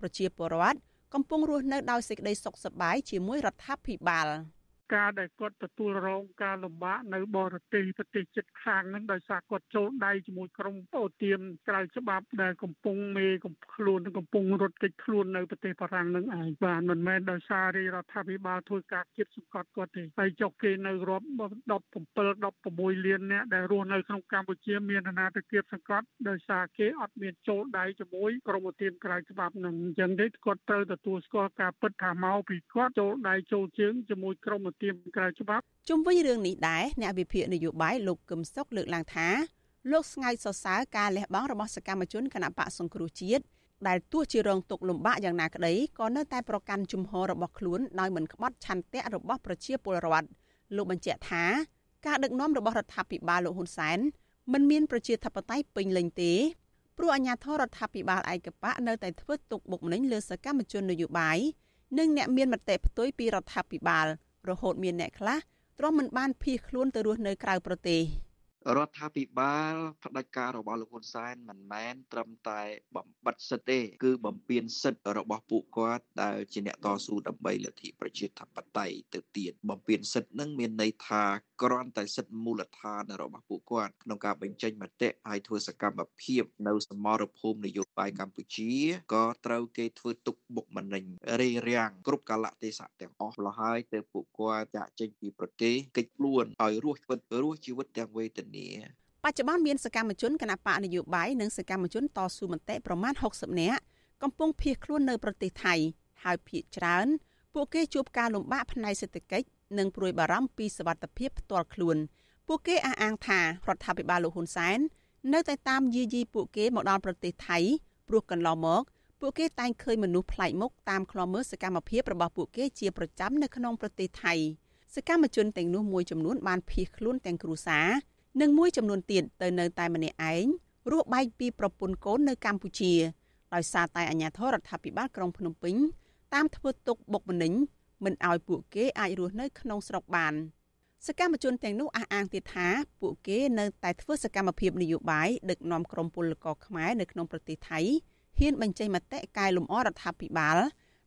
Speaker 19: ប្រជាពលរដ្ឋកំពុងរស់នៅដោយសេចក្តីសុខសប្បាយជាមួយរដ្ឋាភិបាល។
Speaker 5: ការដែលគាត់ទទួលរងការលំបាកនៅបរទេសប្រទេសជិតខាងហ្នឹងដោយសារគាត់ចូលដៃជាមួយក្រុមអូទៀមក្រៅច្បាប់ដែលកំពុងមេកំខ្លួនកំពុងរត់គេចខ្លួននៅប្រទេសបារាំងហ្នឹងឯងបាទមិនមែនដោយសាររាជរដ្ឋាភិបាលធ្វើការគៀបសង្កត់គាត់ទេហើយចុះគេនៅរាប់17 16លានអ្នកដែលរស់នៅក្នុងកម្ពុជាមានអាណាទៅគៀបសង្កត់ដោយសារគេអត់មានចូលដៃជាមួយក្រុមអូទៀមក្រៅច្បាប់ហ្នឹងអញ្ចឹងទេគាត់ត្រូវទទួលស្គាល់ការពិតថាមកពីគាត់ចូលដៃចូលជើងជាមួយក្រុមទាមក្រៅច្បាប់
Speaker 19: ជុំវិញរឿងនេះដែរអ្នកវិភាគនយោបាយលោកកឹមសុខលើកឡើងថាលោកស្ងើចសរសើរការលះបង់របស់សកម្មជនគណបកសង្គ្រោះជាតិដែលទោះជារងទុកលំបាកយ៉ាងណាក្តីក៏នៅតែប្រកាន់ជំហររបស់ខ្លួនដោយមិនក្បត់ឆន្ទៈរបស់ប្រជាពលរដ្ឋលោកបញ្ជាក់ថាការដឹកនាំរបស់រដ្ឋាភិបាលលោកហ៊ុនសែនមិនមានប្រជាធិបតេយ្យពេញលេញទេព្រោះអាញាធរដ្ឋាភិបាលឯកបៈនៅតែធ្វើទុកបុកម្នេញលើសកម្មជននយោបាយនិងអ្នកមានមតិផ្ទុយពីរដ្ឋាភិបាល រហូតមានអ្នកខ្លះទ្រាំមិនបានភៀសខ្លួនទៅរស់នៅក្រៅប្រទេស
Speaker 22: រដ្ឋាភិបាលផ្ដាច់ការរបស់លោកហ៊ុនសែនមិនមែនត្រឹមតែបំបិតសិទ្ធិទេ គឺបំពានសិទ្ធិរបស់ពួកគាត់ដែលជាអ្នកតស៊ូដើម្បីលទ្ធិប្រជាធិបតេយ្យទៅទៀតបំពានសិទ្ធិនឹងមានន័យថាគ្រាន់តែសិទ្ធិមូលដ្ឋានរបស់ពួកគាត់ក្នុងការបញ្ចេញមតិហើយធ្វើសកម្មភាពនៅសមរភូមិនយោបាយកម្ពុជាក៏ត្រូវគេធ្វើទុកបុកម្នេញរារាំងគ្រប់កាលៈទេសៈទាំងអស់លហើយទៅពួកគាត់ចាក់ចេញពីប្រទេសកិច្ចខ្លួនឲ្យរស់ជីវិតរស់ជីវិតទាំងវេទនា
Speaker 19: បច្ចុប្បន្នមានសកម្មជនគណបកនយោបាយនិងសកម្មជនតស៊ូមតិប្រមាណ60នាក់កំពុងភៀសខ្លួននៅប្រទេសថៃហើយភៀសច្រើន ពួកគេជួបការលំបាកផ្នែកសេដ្ឋកិច្ច និងព្រួយបារម្ភពីសវត្ថិភាពផ្ទាល់ខ្លួន ពួកគេអះអាងថារដ្ឋាភិបាលលោកហ៊ុនសែននៅតែតាមយាយីពួកគេមកដល់ប្រទេសថៃព្រោះកន្លងមកពួកគេតែងឃើញមនុស្សប្លែកមុខតាមខ្លមមើលសកម្មភាពរបស់ពួកគេជាប្រចាំនៅក្នុងប្រទេសថៃសកម្មជនទាំងនោះមួយចំនួនបានភៀសខ្លួនទាំងគ្រួសារនិងមួយចំនួនទៀតទៅនៅតែម្នាក់ឯងរស់បែកពីប្រពន្ធកូននៅកម្ពុជាដោយសារតែអាជ្ញាធររដ្ឋាភិបាលក្រុងភ្នំពេញតាមធ្វើទុកបុកម្នេញ មិនឲ្យពួកគេអាចរស់នៅក្នុងស្រុកបានសកម្មជនទាំងនោះអះអាងទៀតថាពួកគេនៅតែធ្វើសកម្មភាពនយោបាយដឹកនាំក្រុមពលករខ្មែរនៅក្នុងប្រទេសថៃហ៊ានបញ្ចេញមតិកែលម្អរដ្ឋាភិបាល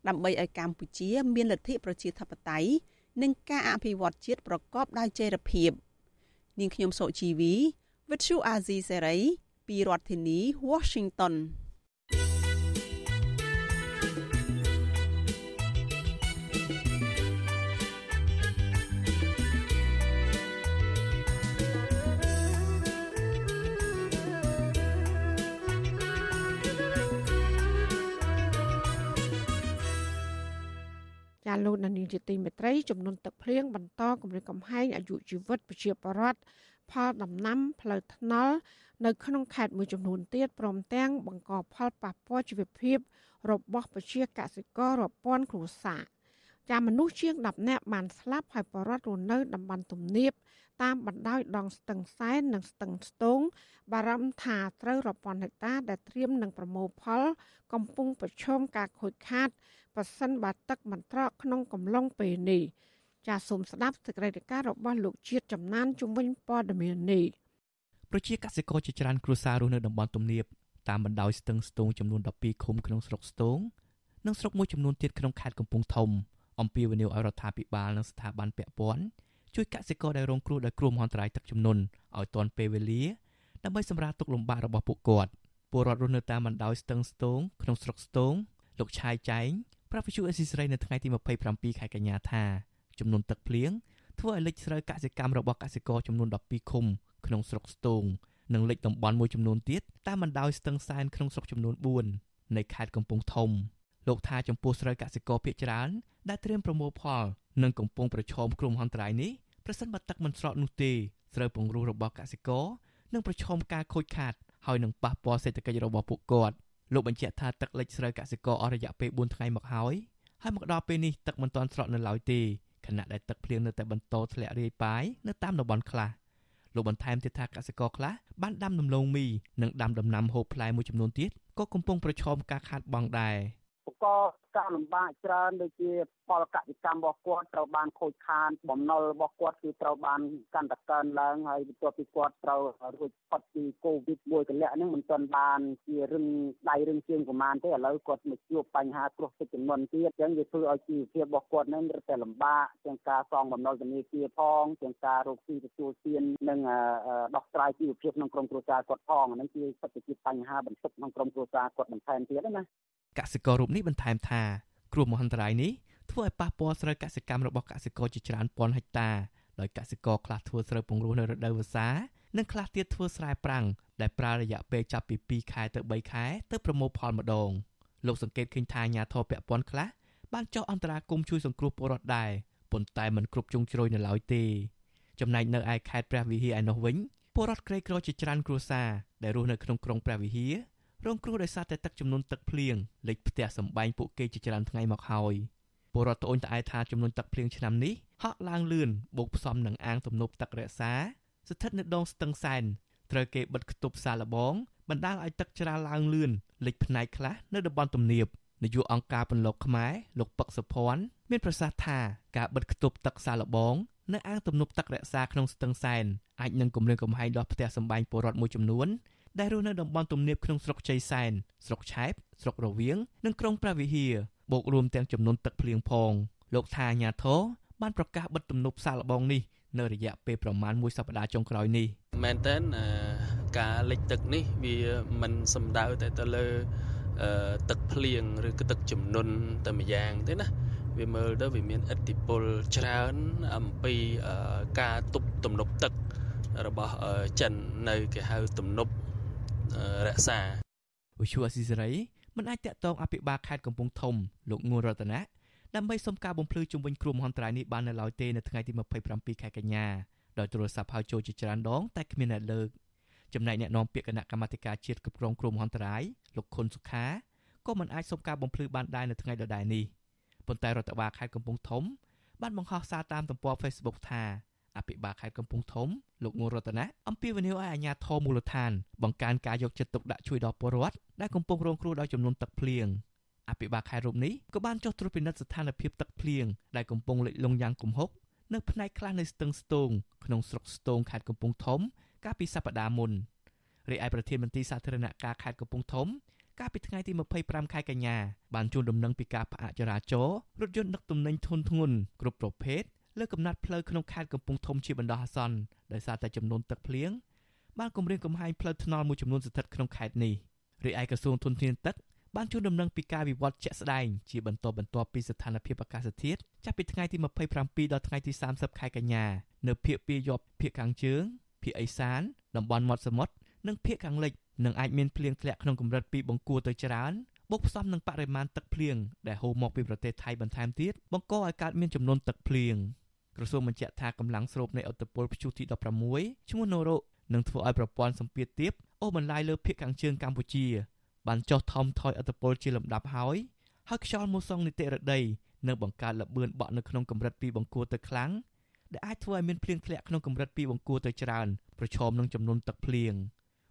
Speaker 19: ដើម្បីឲ្យកម្ពុជាមានលទ្ធិប្រជាធិបតេយ្យនិងការអភិវឌ្ឍជាតិប្រកបដោយចីរភាពនាងខ្ញុំសុជីវី With you Azizi Serai ពីរដ្ឋធានី Washington
Speaker 2: ចាលោកនានីជាទីមេត្រីចំនួនទឹកភ្លៀងបន្តគម្រាមកំហែងអាយុជីវិតប្រជាពលរដ្ឋផលដំណាំផ្លូវថ្នល់នៅក្នុងខេត្តមួយចំនួនទៀតព្រមទាំងបង្កផលប៉ះពាល់ជីវភាពរបស់ប្រជាកសិកររាប់ពាន់គ្រួសារ ចាមនុស្សជាង10នាក់បានស្លាប់ហើយបរដ្ឋរស់នៅតំបន់ទំនាបតាមបណ្ដោយដងស្ទឹងសែននិងស្ទឹងស្ទងបារម្ភថាត្រូវរាប់ពាន់ហិកតាដែលត្រៀមនឹងប្រមូលផល កំពុងប្រឈមការខូចខាតប៉ះសិនបាទឹកមិនត្រកក្នុងកំឡុងពេលនេះចាសសូមស្ដាប់សេចក្តីរាយការណ៍របស់លោកជាតិចំណានជំនាញព័ត៌មាននេះ
Speaker 23: ប្រជាកសិករជាច្រើនគ្រួសាររស់នៅតំបន់ទំនាបតាមបណ្ដោយស្ទឹងស្ទងចំនួន12ឃុំក្នុងស្រុកស្ទងនិងស្រុកមួយចំនួនទៀតក្នុងខេត្តកំពង់ធំ អំពាវនាវឲ្យរដ្ឋាភិបាលនិងស្ថាប័នពាក់ព័ន្ធជួយកសិករដែលរងគ្រោះដោយគ្រោះមហន្តរាយទឹកជំនន់ឲ្យទាន់ពេលវេលាដើម្បីសម្រាលទុក្ខលំបាករបស់ពួកគាត់ពលរដ្ឋរស់នៅតាមបណ្ដោយស្ទឹងស្ទងក្នុងស្រុកស្ទងលោកឆាយចែងប្រាប់វិទ្យុអេស៊ីសរ៉ៃនៅថ្ងៃទី27ខែកញ្ញាថាចំនួនទឹកភ្លៀងធ្វើឲ្យលិចស្រូវកសិកម្មរបស់កសិករចំនួន12ឃុំក្នុងស្រុកស្ទងនិងលិចតំបន់មួយចំនួនទៀតតាមបណ្ដោយស្ទឹងសែនក្នុងស្រុកចំនួន4នៃខេត្តកំពង់ធំ លោកថាចំពោះស្រូវកសិករភាគច្រើនដែលត្រៀមប្រមូលផលនិងកំពុងប្រឈមគ្រោះមហន្តរាយនេះប្រសិនបើទឹកមិនស្រកនោះទេស្រូវពង្រូសរបស់កសិករនឹងប្រឈមការខូចខាតហើយនឹងប៉ះពាល់សេដ្ឋកិច្ចរបស់ពួកគាត់លោកបញ្ជាក់ថាទឹកលិចស្រូវកសិករអស់រយៈពេល4ថ្ងៃមកហើយហើយមកដល់ពេលនេះទឹកមិនទាន់ស្រកនៅឡើយទេខណៈដែលទឹកភ្លៀងនៅតែបន្តធ្លាក់រាយប៉ាយនៅតាមតំបន់ខ្លះលោកបន្ថែមទៀតថាកសិករខ្លះបានដាំដំឡូងមីនិងដាំដំណាំហូបផ្លែមួយចំនួនទៀតក៏កំពុងប្រឈមការខាតបង់ដែរ
Speaker 24: បង្កការលំបាកច្រើនដូចជាផលកសិកម្មរបស់គាត់ត្រូវបានខូចខាតបំណុលរបស់គាត់គឺត្រូវបានកាន់តែកើនឡើងហើយបន្ទាប់ពីគាត់ត្រូវរួចផុតពីកូវីដមួយកលៈហ្នឹងមិនទាន់បានជារឹងដៃរឹងជើងប្រមាណទេឥឡូវគាត់មកជួបបញ្ហាគ្រោះទឹកជំនន់ទៀតអញ្ចឹងវាធ្វើឲ្យជីវភាពរបស់គាត់ហ្នឹងរឹតតែលំបាកទាំងការសងបំណុលធនាគារផងទាំងការរកស៊ីទទួលទាននិងដោះស្រាយជីវភាពក្នុងក្រុមគ្រួសារគាត់ផងហ្នឹងជាសិទ្ធិជាបញ្ហាបន្ទុកក្នុងក្រុមគ្រួសារគាត់បន្ថែមទៀតណា
Speaker 23: កសិកររូបនេះបន្ថែមថាគ្រោះមហន្តរាយនេះធ្វើឲ្យប៉ះពាល់ស្រូវកសិកម្មរបស់កសិករជាច្រើនពាន់ហិកតាដោយកសិករខ្លះធ្វើស្រូវពង្រួសនៅរដូវវស្សានិងខ្លះទៀតធ្វើស្រែប្រាំងដែលប្រើរយៈពេលចាប់ពី2ខែទៅ3ខែទៅប្រមូលផលម្ដងលោកសង្កេតឃើញថាអាញាធរពពាន់ខ្លះបានចុះអន្តរាគមជួយសង្គ្រោះពលរដ្ឋដែរប៉ុន្តែមិនគ្រប់ជ្រុងជ្រោយនៅឡើយទេចំណែកនៅឯខេត្តព្រះវិហារឯនោះវិញពលរដ្ឋក្រីក្រជាច្រើនគ្រួសារដែលរស់នៅក្នុងក្រុងព្រះវិហារ រងគ្រោះដោយសារតែទឹកចំនួនទឹកភ្លៀងលិចផ្ទះសម្បែងពួកគេជាច្រើនថ្ងៃមកហើយពលរដ្ឋត្អូញត្អែថាចំនួនទឹកភ្លៀងឆ្នាំនេះហក់ឡើងលឿនបូកផ្សំនឹងអាងទំនប់ទឹករក្សា ស្ថិតនៅដងស្ទឹងសែនត្រូវគេបិទគប់សាឡបងបណ្ដាលឲ្យទឹកច្រាលឡើងលឿនលិចផ្នែកខ្លះនៅតំបន់ទំនាបនាយកអង្គការពន្លកខ្មែរលោកពឹកសុភ័ណ្ឌមានប្រសាសន៍ថាការបិទគប់ទឹកសាឡបងនៅអាងទំនប់ទឹករក្សាក្នុងស្ទឹងសែនអាចនឹងគម្រាមកំហែងដល់ផ្ទះសម្បែងពលរដ្ឋមួយចំនួន ដែលរស់នៅតំបន់ទំនាបក្នុងស្រុកជ័យសែនស្រុកឆែបស្រុករវៀងនិងក្រុងព្រះវិហារបូករួមទាំងចំនួនទឹកភ្លៀងផងលោកថាអាញាធរបានប្រកាសបិទទំនប់សាកល្បងនេះនៅរយៈពេលប្រមាណមួយសប្តាហ៍ចុងក្រោយនេះ
Speaker 25: មែនតើការលិចទឹកនេះវាមិនសំដៅតែទៅលើទឹកភ្លៀងឬក៏ទឹកជំនន់តែម្យ៉ាងទេណាវាមើលទៅវាមានឥទ្ធិពលច្រើនអំពីការទប់ទំនប់ទឹករបស់ចិននៅគេហៅទំនប់ រក្សា
Speaker 23: វិសុអស៊ីសេរីមិនអាចតាក់ទងអភិបាលខេត្តកំពង់ធំលោកងួនរតនាដើម្បីសុំការបំភ្លឺជំវិញគ្រោះមហន្តរាយនេះបាននៅឡើយទេនៅថ្ងៃទី27ខែកញ្ញាដោយទូរស័ព្ទហៅចូលជាច្រើនដងតែគ្មានអ្នកលើកចំណែកអ្នកនាំពាក្យគណៈកម្មាធិការជាតិគ្រប់គ្រងគ្រោះមហន្តរាយលោកខុនសុខាក៏មិនអាចសុំការបំភ្លឺបានដែរនៅថ្ងៃដដែលនេះប៉ុន្តែរដ្ឋបាលខេត្តកំពង់ធំបានបង្ហោះសារតាមទំព័រ Facebook ថាអ ភិបាលខេត្តកំពង់ធំលោកងូរតនៈអំពាវនាវឲ្យអាជ្ញាធរមូលដ្ឋានបង្កើនការយកចិត្តទុកដាក់ជួយដល់ពលរដ្ឋដែលកំពុងរងគ្រោះដោយចំនួនទឹកភ្លៀងអភិបាលខេត្តរូបនេះក៏បានចុះត្រួតពិនិត្យស្ថានភាពទឹកភ្លៀងដែលកំពុងលិចលង់យ៉ាងគំហុកនៅផ្នែកខ្លះនៃស្ទឹងស្ទងក្នុងស្រុកស្ទងខេត្តកំពង់ធំ កាលពីសប្តាហ៍មុនរីឯប្រធានមន្ត្រីសាធារណការខេត្តកំពង់ធំកាលពីថ្ងៃទី25ខែកញ្ញាបានជូនដំណឹងពីការផ្អាកចរាចរណ៍រថយន្តដឹកទំនិញធុនធ្ងន់គ្រប់ប្រភេទ លើកំណត់ផ្លូវក្នុងខេត្តកំពង់ធំជាបណ្ដោះអាសន្នដោយសារតែចំនួនទឹកភ្លៀងបានគម្រាមកំហែងផ្លូវថ្នល់មួយចំនួនស្ថិតក្នុងខេត្តនេះរីឯក្រសួងធនធានទឹកបានជូនដំណឹងពីការវិវត្តជាក់ស្ដែងជាបន្តបន្ទាប់ពីស្ថានភាពអាកាសធាតុចាប់ពីថ្ងៃទី27ដល់ថ្ងៃទី30ខែកញ្ញានៅភាគពាយ័ព្យភាគខាងជើងភាគឦសានតំបន់មាត់សមុទ្រនិងភាគខាងលិចនឹងអាចមានភ្លៀងធ្លាក់ក្នុងកម្រិតពីបង្គួរទៅច្រើន បូកផ្សំនឹងបរិមាណទឹកភ្លៀងដែលហូរមកពីប្រទេសថៃបន្ថែមទៀតបង្កឲ្យកើតមានចំនួនទឹកភ្លៀងក្រសួងបញ្ជាក់ថាកម្លាំងស្រូបនៃអត្តពលព្យុះទី16ឈ្មោះណូរ៉ូនឹងធ្វើឲ្យប្រព័ន្ធសម្ពាធទាបអូសបន្លាយលើភាគខាងជើងកម្ពុជា បានចុះថមថយអត្តពលជាលំដាប់ហើយហើយខ្យល់មូសុងនីតិរដីនឹងបង្កើតលបឿនបក់នៅក្នុងកម្រិតពីបង្គួរទៅខ្លាំងដែលអាចធ្វើឲ្យមានភ្លៀងធ្លាក់ក្នុងកម្រិតពីបង្គួរទៅច្រើនប្រឈមនឹងចំនួនទឹកភ្លៀង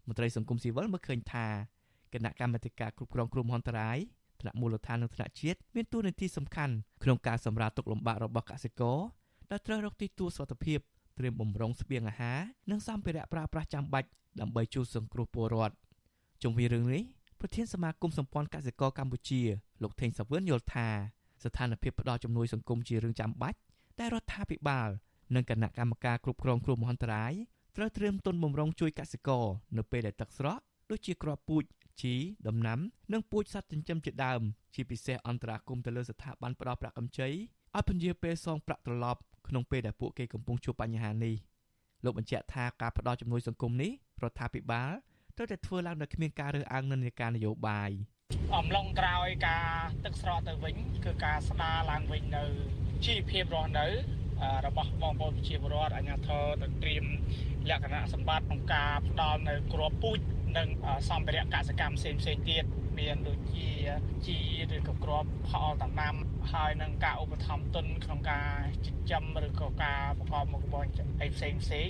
Speaker 23: មន្ត្រីសង្គមស៊ីវិលមើលឃើញថា គណៈកម្មាធិការគ្រប់គ្រងគ្រោះមហន្តរាយថ្នាក់មូលដ្ឋាននិងថ្នាក់ជាតិមានតួនាទីសំខាន់ក្នុងការសម្រាលទុក្ខលំបាករបស់កសិករដែលត្រូវរកទីទួលសុវត្ថិភាពត្រៀមបំរុងស្បៀងអាហារនិងសម្ភារៈប្រើប្រាស់ចាំបាច់ដើម្បីជួយសង្គ្រោះពលរដ្ឋជុំវិញរឿងនេះប្រធានសមាគមសម្ព័ន្ធកសិករកម្ពុជាលោកថេងសាវឿនយល់ថាស្ថានភាពផ្ដល់ជំនួយសង្គមជារឿងចាំបាច់តែរដ្ឋាភិបាលនិងគណៈកម្មការគ្រប់គ្រងគ្រោះមហន្តរាយត្រូវត្រៀមទុនបម្រុងជួយកសិករនៅពេលដែលទឹកស្រកដូចជាគ្រាប់ពូជ ជីដំណាំ និងពូជសត្វចិញ្ចឹមជាដើម ជាពិសេសអន្តរាគមន៍ទៅលើស្ថាប័នផ្ដល់ប្រាក់កម្ចីឲ្យពន្យាពេលសងប្រាក់ត្រឡប់ក្នុងពេលដែលពួកគេកំពុងជួបបញ្ហានេះលោកបញ្ជាក់ថាការផ្ដល់ជំនួយសង្គមនេះរដ្ឋាភិបាលត្រូវតែធ្វើឡើងដោយគ្មានការរើសអើងនិន្នាការនយោបាយ
Speaker 26: អំឡុងក្រោយការទឹកស្រកទៅវិញគឺការស្ដារឡើងវិញនៅជីវភាពរស់នៅរបស់បងប្អូនប្រជាពលរដ្ឋអាជ្ញាធរទៅត្រៀមលក្ខណៈសម្បត្តិក្នុងការផ្ដល់នៅគ្រាប់ពូជ និងសម្ភារៈកសិកម្មផ្សេងផ្សេងទៀតមានដូចជាជីឬក៏គ្រាប់ផលដំណាំហើយនឹងការឧបត្ថម្ភទុនក្នុងការចិញ្ចឹមឬក៏ការប្រកបមុខរបរអីផ្សេងផ្សេង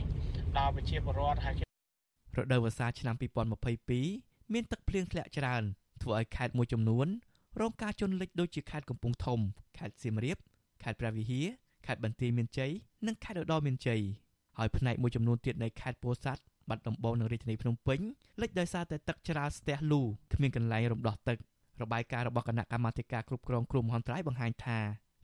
Speaker 26: ដល់ប្រជាពលរដ្ឋហើយ
Speaker 23: រដូវវស្សាឆ្នាំ2022មានទឹកភ្លៀងធ្លាក់ច្រើនធ្វើឲ្យខេត្តមួយចំនួនរងការជន់លិចដូចជាខេត្តកំពង់ធំខេត្តសៀមរាបខេត្តព្រះវិហារខេត្តបន្ទាយមានជ័យនិងខេត្តឧត្តរមានជ័យហើយផ្នែកមួយចំនួនទៀតនៃខេត្តពោធិ៍សាត់ បាត់ដំបងនិងរាជធានីភ្នំពេញលិចដោយសារតែទឹកច្រាលស្ទះលូគ្មានកន្លែងរំដោះទឹករបាយការណ៍របស់គណៈកម្មាធិការគ្រប់គ្រងគ្រោះមហន្តរាយបង្ហាញថា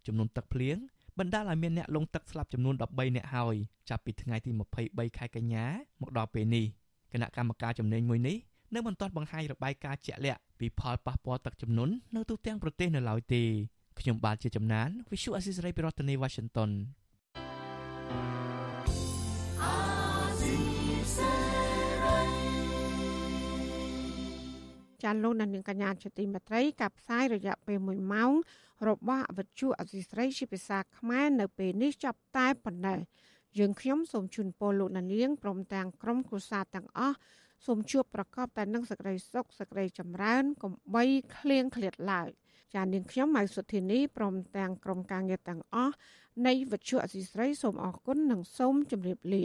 Speaker 23: ចំនួនទឹកភ្លៀងបណ្ដាលឲ្យមានអ្នកលង់ទឹកស្លាប់ចំនួន13អ្នកហើយចាប់ពីថ្ងៃទី23ខែកញ្ញាមកដល់ពេលនេះគណៈកម្មការជំនាញមួយនេះនៅមិនទាន់បង្ហាញរបាយការណ៍ជាក់លាក់ពីផលប៉ះពាល់ទឹកជំនន់នៅទូទាំងប្រទេសនៅឡើយទេខ្ញុំបាទជាចំណាន Visual Assisray ពីរដ្ឋធានី Washington
Speaker 2: ចាលោកនាងកញ្ញាជាទីមេត្រីកັບផ្សាយរយៈពេល1ម៉ោងរបស់វិទ្យុអសីស្រីជាភាសាខ្មែរនៅពេលនេះចាប់តែប៉ុណ្ណេះយើងខ្ញុំសូមជូនពរលោកនាងព្រមទាំងក្រុមគ្រួសារទាំងអស់សូមជួបប្រកបតែនឹងសេចក្តីសុខសេចក្តីចម្រើនកុំបីឃ្លៀងឃ្លាតឡើយចានាងខ្ញុំម៉ៃសុធានីព្រមទាំងក្រុមការងារទាំងអស់នៃវិទ្យុអសីស្រីសូមអរគុណនិងសូមជម្រាបលា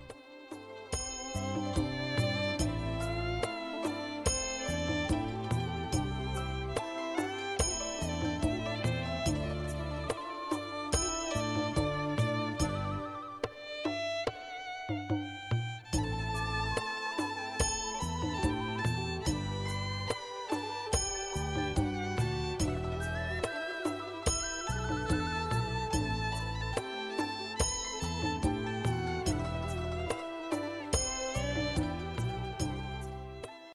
Speaker 27: Música